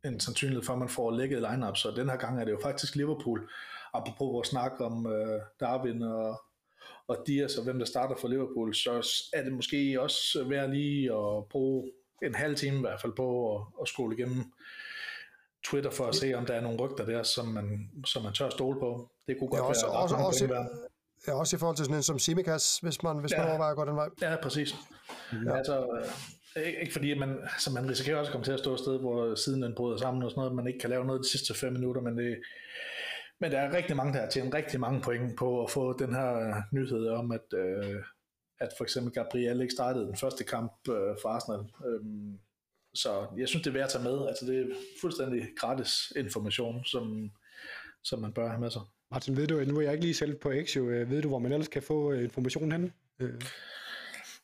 en sandsynlighed for, at man får lækket lineup, så den her gang er det jo faktisk Liverpool, apropos vores snak om øh, Darwin og, og Dias og hvem der starter for Liverpool, så er det måske også værd lige at bruge en halv time i hvert fald på at, at skole igennem Twitter for at se, om der er nogle rygter der, som man, som man tør stole på. Det kunne godt ja, også, være også, også, Ja, også i forhold til sådan en som Simikas, hvis man, hvis ja. man overvejer at gå den vej. Ja, præcis. Ja. Altså, ikke, fordi man, altså man risikerer også at komme til at stå et sted, hvor siden den bryder sammen og sådan noget, man ikke kan lave noget de sidste 5 minutter, men det, men der er rigtig mange, der har tjent rigtig mange point på at få den her øh, nyhed om, at, øh, at for eksempel Gabriel ikke startede den første kamp øh, for Arsenal. Øhm, så jeg synes, det er værd at tage med. Altså, det er fuldstændig gratis information, som, som man bør have med sig. Martin, ved du, nu er jeg ikke lige selv på Exio, øh, ved du, hvor man ellers kan få øh, informationen henne? Øh.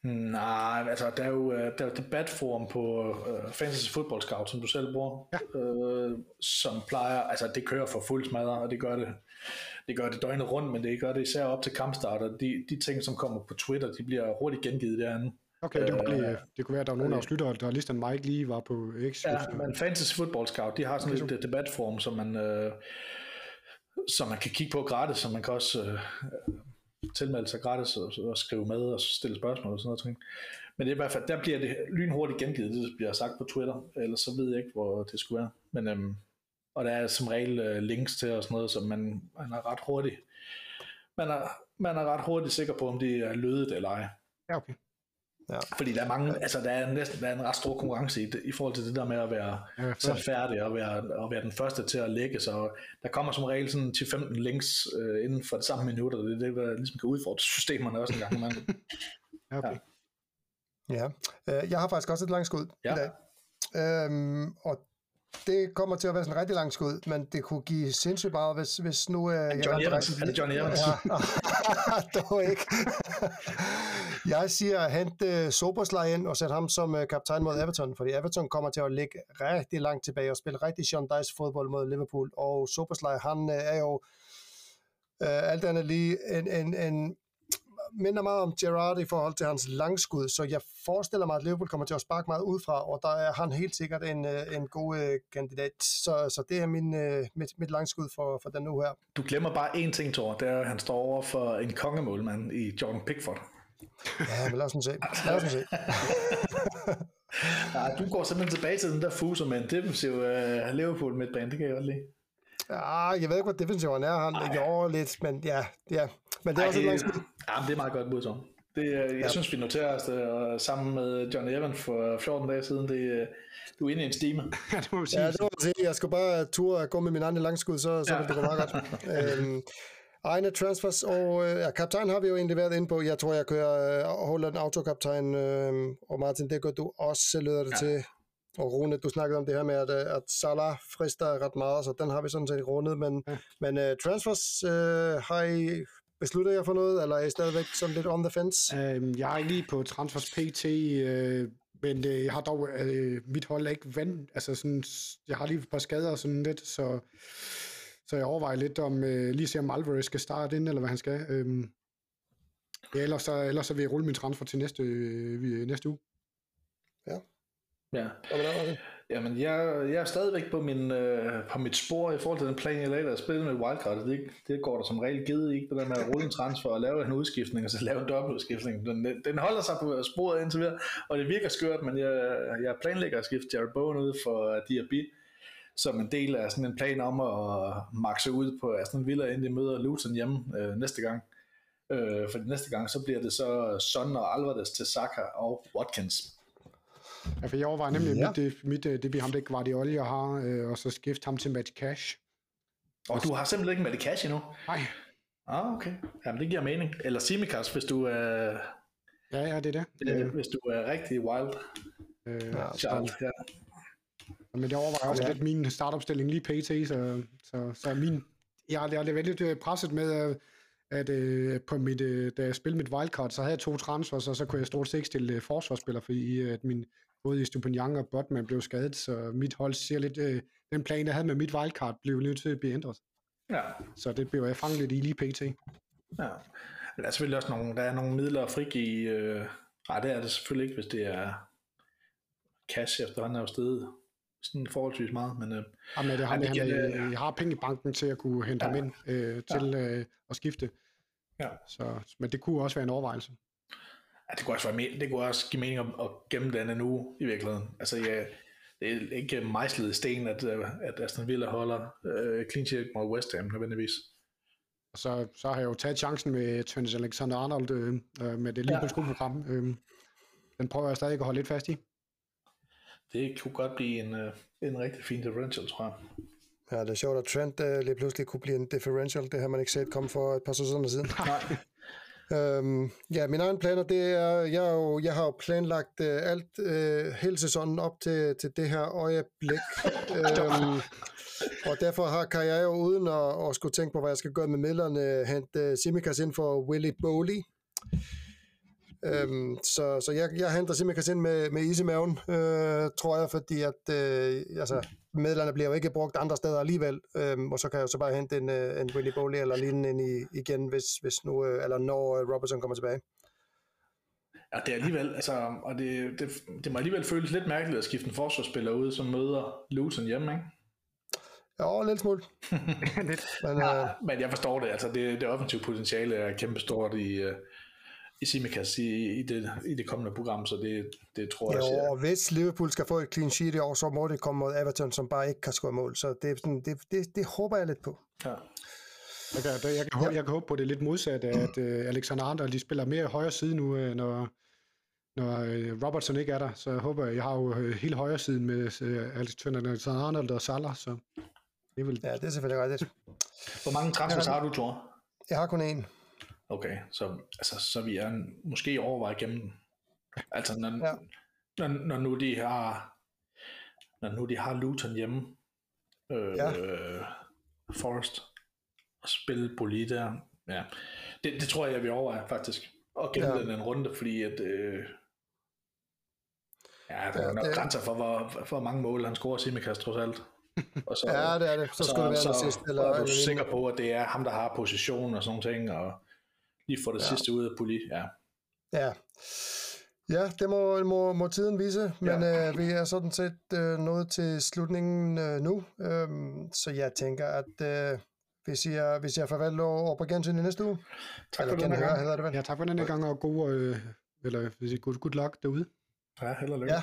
Nej, altså der er jo, der er jo debatforum på uh, Fantasy Football Scout, som du selv bruger, ja. øh, som plejer, altså det kører for fuld smadre, og det gør det, det gør det døgnet rundt, men det gør det især op til kampstarter. De, de ting, som kommer på Twitter, de bliver hurtigt gengivet derinde. Okay, det kunne, blive, det kunne være, at der var nogen af os lyttere, der ligesom mig ikke lige var på X. Ja, men Fantasy Football Scout, de har sådan okay, et debatforum, som man, øh, som man kan kigge på gratis, så man kan også øh, tilmelde sig gratis og, og skrive med og stille spørgsmål og sådan noget ting. Men det er i hvert fald, der bliver det lynhurtigt gengivet, det bliver sagt på Twitter, eller så ved jeg ikke, hvor det skulle være. Men, øhm, og der er som regel øh, links til og sådan noget, så man, man er ret hurtigt man er, man er ret hurtigt sikker på, om det er lødet eller ej. Ja, okay. Ja. Fordi der er mange, altså der er næsten der er en ret stor konkurrence i, i forhold til det der med at være ja, så færdig og være, og være den første til at lægge, så der kommer som regel sådan 10-15 links øh, inden for det samme minutter, det er det, der ligesom kan udfordre systemerne også en gang imellem. ja, okay. Ja, ja. jeg har faktisk også et langt skud ja. i dag. Øhm, og det kommer til at være sådan en rigtig lang skud, men det kunne give sindssygt meget, hvis, hvis nu... Uh, er, Johnny Evans? er det Johnny Evans? Ja, dog ikke. jeg siger at hente uh, Soberslej ind og sætte ham som uh, kaptajn mod Everton, fordi Everton kommer til at ligge rigtig langt tilbage og spille rigtig Sean Dice fodbold mod Liverpool, og Soberslej, han uh, er jo uh, alt andet lige en, en, en minder meget om Gerrard i forhold til hans langskud, så jeg forestiller mig, at Liverpool kommer til at sparke meget udfra, og der er han helt sikkert en, øh, en god uh, kandidat. Så, så det er min, uh, mit, mit langskud for, for den nu her. Du glemmer bare én ting, Thor, det er, at han står over for en kongemålmand i Jordan Pickford. Ja, men lad os nu se. Lad os se. Nej, du går simpelthen tilbage til den der fuser med en defensiv uh, Liverpool midtbane, det kan jeg godt lide. Ja, jeg ved ikke, hvad defensiven er. Han gjorde lidt, men ja, ja. Men det er Ej, også et langt. Ja, det er meget godt bud, Tom. Det, øh, jeg ja. synes, vi noterer os det, og sammen med Johnny Evans for 14 dage siden, det, øh, du er inde i en stime. ja, det må sige. Ja, det må sige. Jeg skal bare ture gå med min anden langskud, så, så ja. det gå meget godt. øhm, egne transfers, og øh, ja, kaptajn har vi jo egentlig været inde på. Jeg tror, jeg kører øh, holder en autokaptajn, øh, og Martin, det gør du også, lyder det ja. til. Og Rune, du snakkede om det her med, at, at Salah frister ret meget, så den har vi sådan set rundet, men, ja. men uh, transfers, uh, har I Beslutter jeg for noget, eller er I stadigvæk sådan lidt on the fence? Øhm, jeg er ikke lige på transfers PT, øh, men øh, jeg har dog, øh, mit hold er ikke vand, altså sådan, jeg har lige et par skader og sådan lidt, så, så jeg overvejer lidt om, øh, lige se om Alvarez skal starte ind, eller hvad han skal. Øh, ja, ellers, så, ellers så vil jeg rulle min transfer til næste, øh, næste uge. Ja. Ja. Jamen, jeg, jeg er stadigvæk på, min, øh, på mit spor i forhold til den plan, jeg lavede at spille med wildcard. Det, det går der som regel givet ikke, det der med at rulle en transfer og lave en udskiftning, og så lave en dobbeltudskiftning. Den, den holder sig på sporet indtil videre, og det virker skørt, men jeg, jeg planlægger at skifte Jared Bowen ud for Diaby, som en del af sådan en plan om at makse ud på Aston Villa, inden de møder Luton hjemme øh, næste gang. Øh, for næste gang, så bliver det så Son og Alvarez til Saka og Watkins. Ja, for jeg overvejer nemlig, ja. mit, det, mit, det, det bliver ham, det Guardiola jeg har, øh, og så skifte ham til Matt Cash. Og du har simpelthen ikke Matt Cash endnu? Nej. Ah, okay. Jamen, det giver mening. Eller Simikas, hvis du er... Øh, ja, ja, det er det. øh, hvis du er rigtig wild. Øh, Charles, ja. Men det overvejer også ja. lidt min startopstilling lige pt, så, så, så min... Jeg, jeg er lidt øh, presset med, øh, at øh, på mit, øh, da jeg spillede mit wildcard, så havde jeg to transfers, og så kunne jeg stort set ikke stille øh, forsvarsspiller, fordi at min, både i Stupinian og Botman blev skadet, så mit hold ser lidt, øh, den plan, jeg havde med mit wildcard, blev nødt til at blive ændret. Ja. Så det blev jeg fanget lidt i lige pt. Ja. Der er selvfølgelig også nogle, der er nogle midler at frigive. Øh, nej, det er det selvfølgelig ikke, hvis det er cash efterhånden er jo stedet sådan forholdsvis meget. Men, øh, Jamen, det har, det, jeg, jeg har penge i banken til at kunne hente ja. ham ind øh, til ja. øh, at skifte. Ja. Så, men det kunne også være en overvejelse. Ja, det kunne også, være, det kunne også give mening at, at gemme den en uge i virkeligheden. Altså, ja, det er ikke mejslet i sten, at, øh, at Aston Villa holder uh, clean sheet mod West Ham nødvendigvis. Og så, så har jeg jo taget chancen med Trent Alexander-Arnold øh, øh, med det Liverpool-program. Øh, den prøver jeg stadig at holde lidt fast i. Det kunne godt blive en, øh, en rigtig fin differential, tror jeg. Ja, det er sjovt, at Trent lige pludselig kunne blive en differential. Det har man ikke set komme for et par sæsoner siden. Nej. Øhm, ja, mine egne planer, det er, jeg, er jo, jeg har jo planlagt uh, alt uh, hele sæsonen op til, til det her øjeblik. øhm, og derfor har, kan jeg jo uden at, at skulle tænke på, hvad jeg skal gøre med midlerne, hente uh, Simikas ind for Willy Bowley. Øhm, så så jeg, jeg henter Simikas ind med, med is i maven, øh, tror jeg, fordi at øh, altså, midlerne bliver jo ikke brugt andre steder alligevel, øhm, og så kan jeg jo så bare hente en, øh, en Willy Bowley eller lignende ind i, igen, hvis, hvis nu, øh, eller når øh, Robertson kommer tilbage. Ja, det er alligevel, altså, og det, det, det må alligevel føles lidt mærkeligt at skifte en forsvarsspiller ud, som møder Luton hjemme, ikke? Ja, lille smule. men, ja, øh, men jeg forstår det, altså det, det offensive potentiale er kæmpestort i, øh, i Simikas i, i, det, i det kommende program, så det, det tror jeg, jeg og hvis Liverpool skal få et clean sheet i år, så må det komme mod Everton, som bare ikke kan score mål, så det, sådan, det, det, det håber jeg lidt på. Ja. Jeg kan, jeg, kan, jeg kan håbe på det lidt modsatte, at uh, Alexander Arnold, de spiller mere højre side nu, uh, når, når uh, Robertson ikke er der, så jeg håber, jeg har jo uh, hele højre siden med uh, Alexander Arnold og Salah, så det vil... Ja, det er selvfølgelig rigtigt. Hvor mange transfers har du, Thor? Jeg har kun én. Okay, så, altså, så vi er måske overvejet gennem den. Altså, når, ja. når, når, nu de har når nu de har Luton hjemme, øh, ja. Forest, og spille Boli der, ja. Det, det tror jeg, jeg vil overveje faktisk. Og gemme ja. den en runde, fordi at øh, ja, der er nok det... grænser for, hvor, for mange mål han scorer Simikas trods alt. Og så, ja, det er det. Så, så skulle det være så, sidst. Eller, er du sikker på, at det er ham, der har position og sådan ting, og lige få det ja. sidste ud af poli. Ja. ja. Ja, det må, må, må tiden vise, men ja. øh, vi er sådan set øh, nået til slutningen øh, nu, øhm, så jeg tænker, at øh, vi, siger, vi siger farvel og, og på gensyn i næste uge. Tak for denne gang. Hedder det vel? Ja, tak for denne gang, og god, øh, eller, good, good luck derude. Ja, held og lykke. Ja,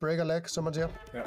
break a leg, som man siger. Ja.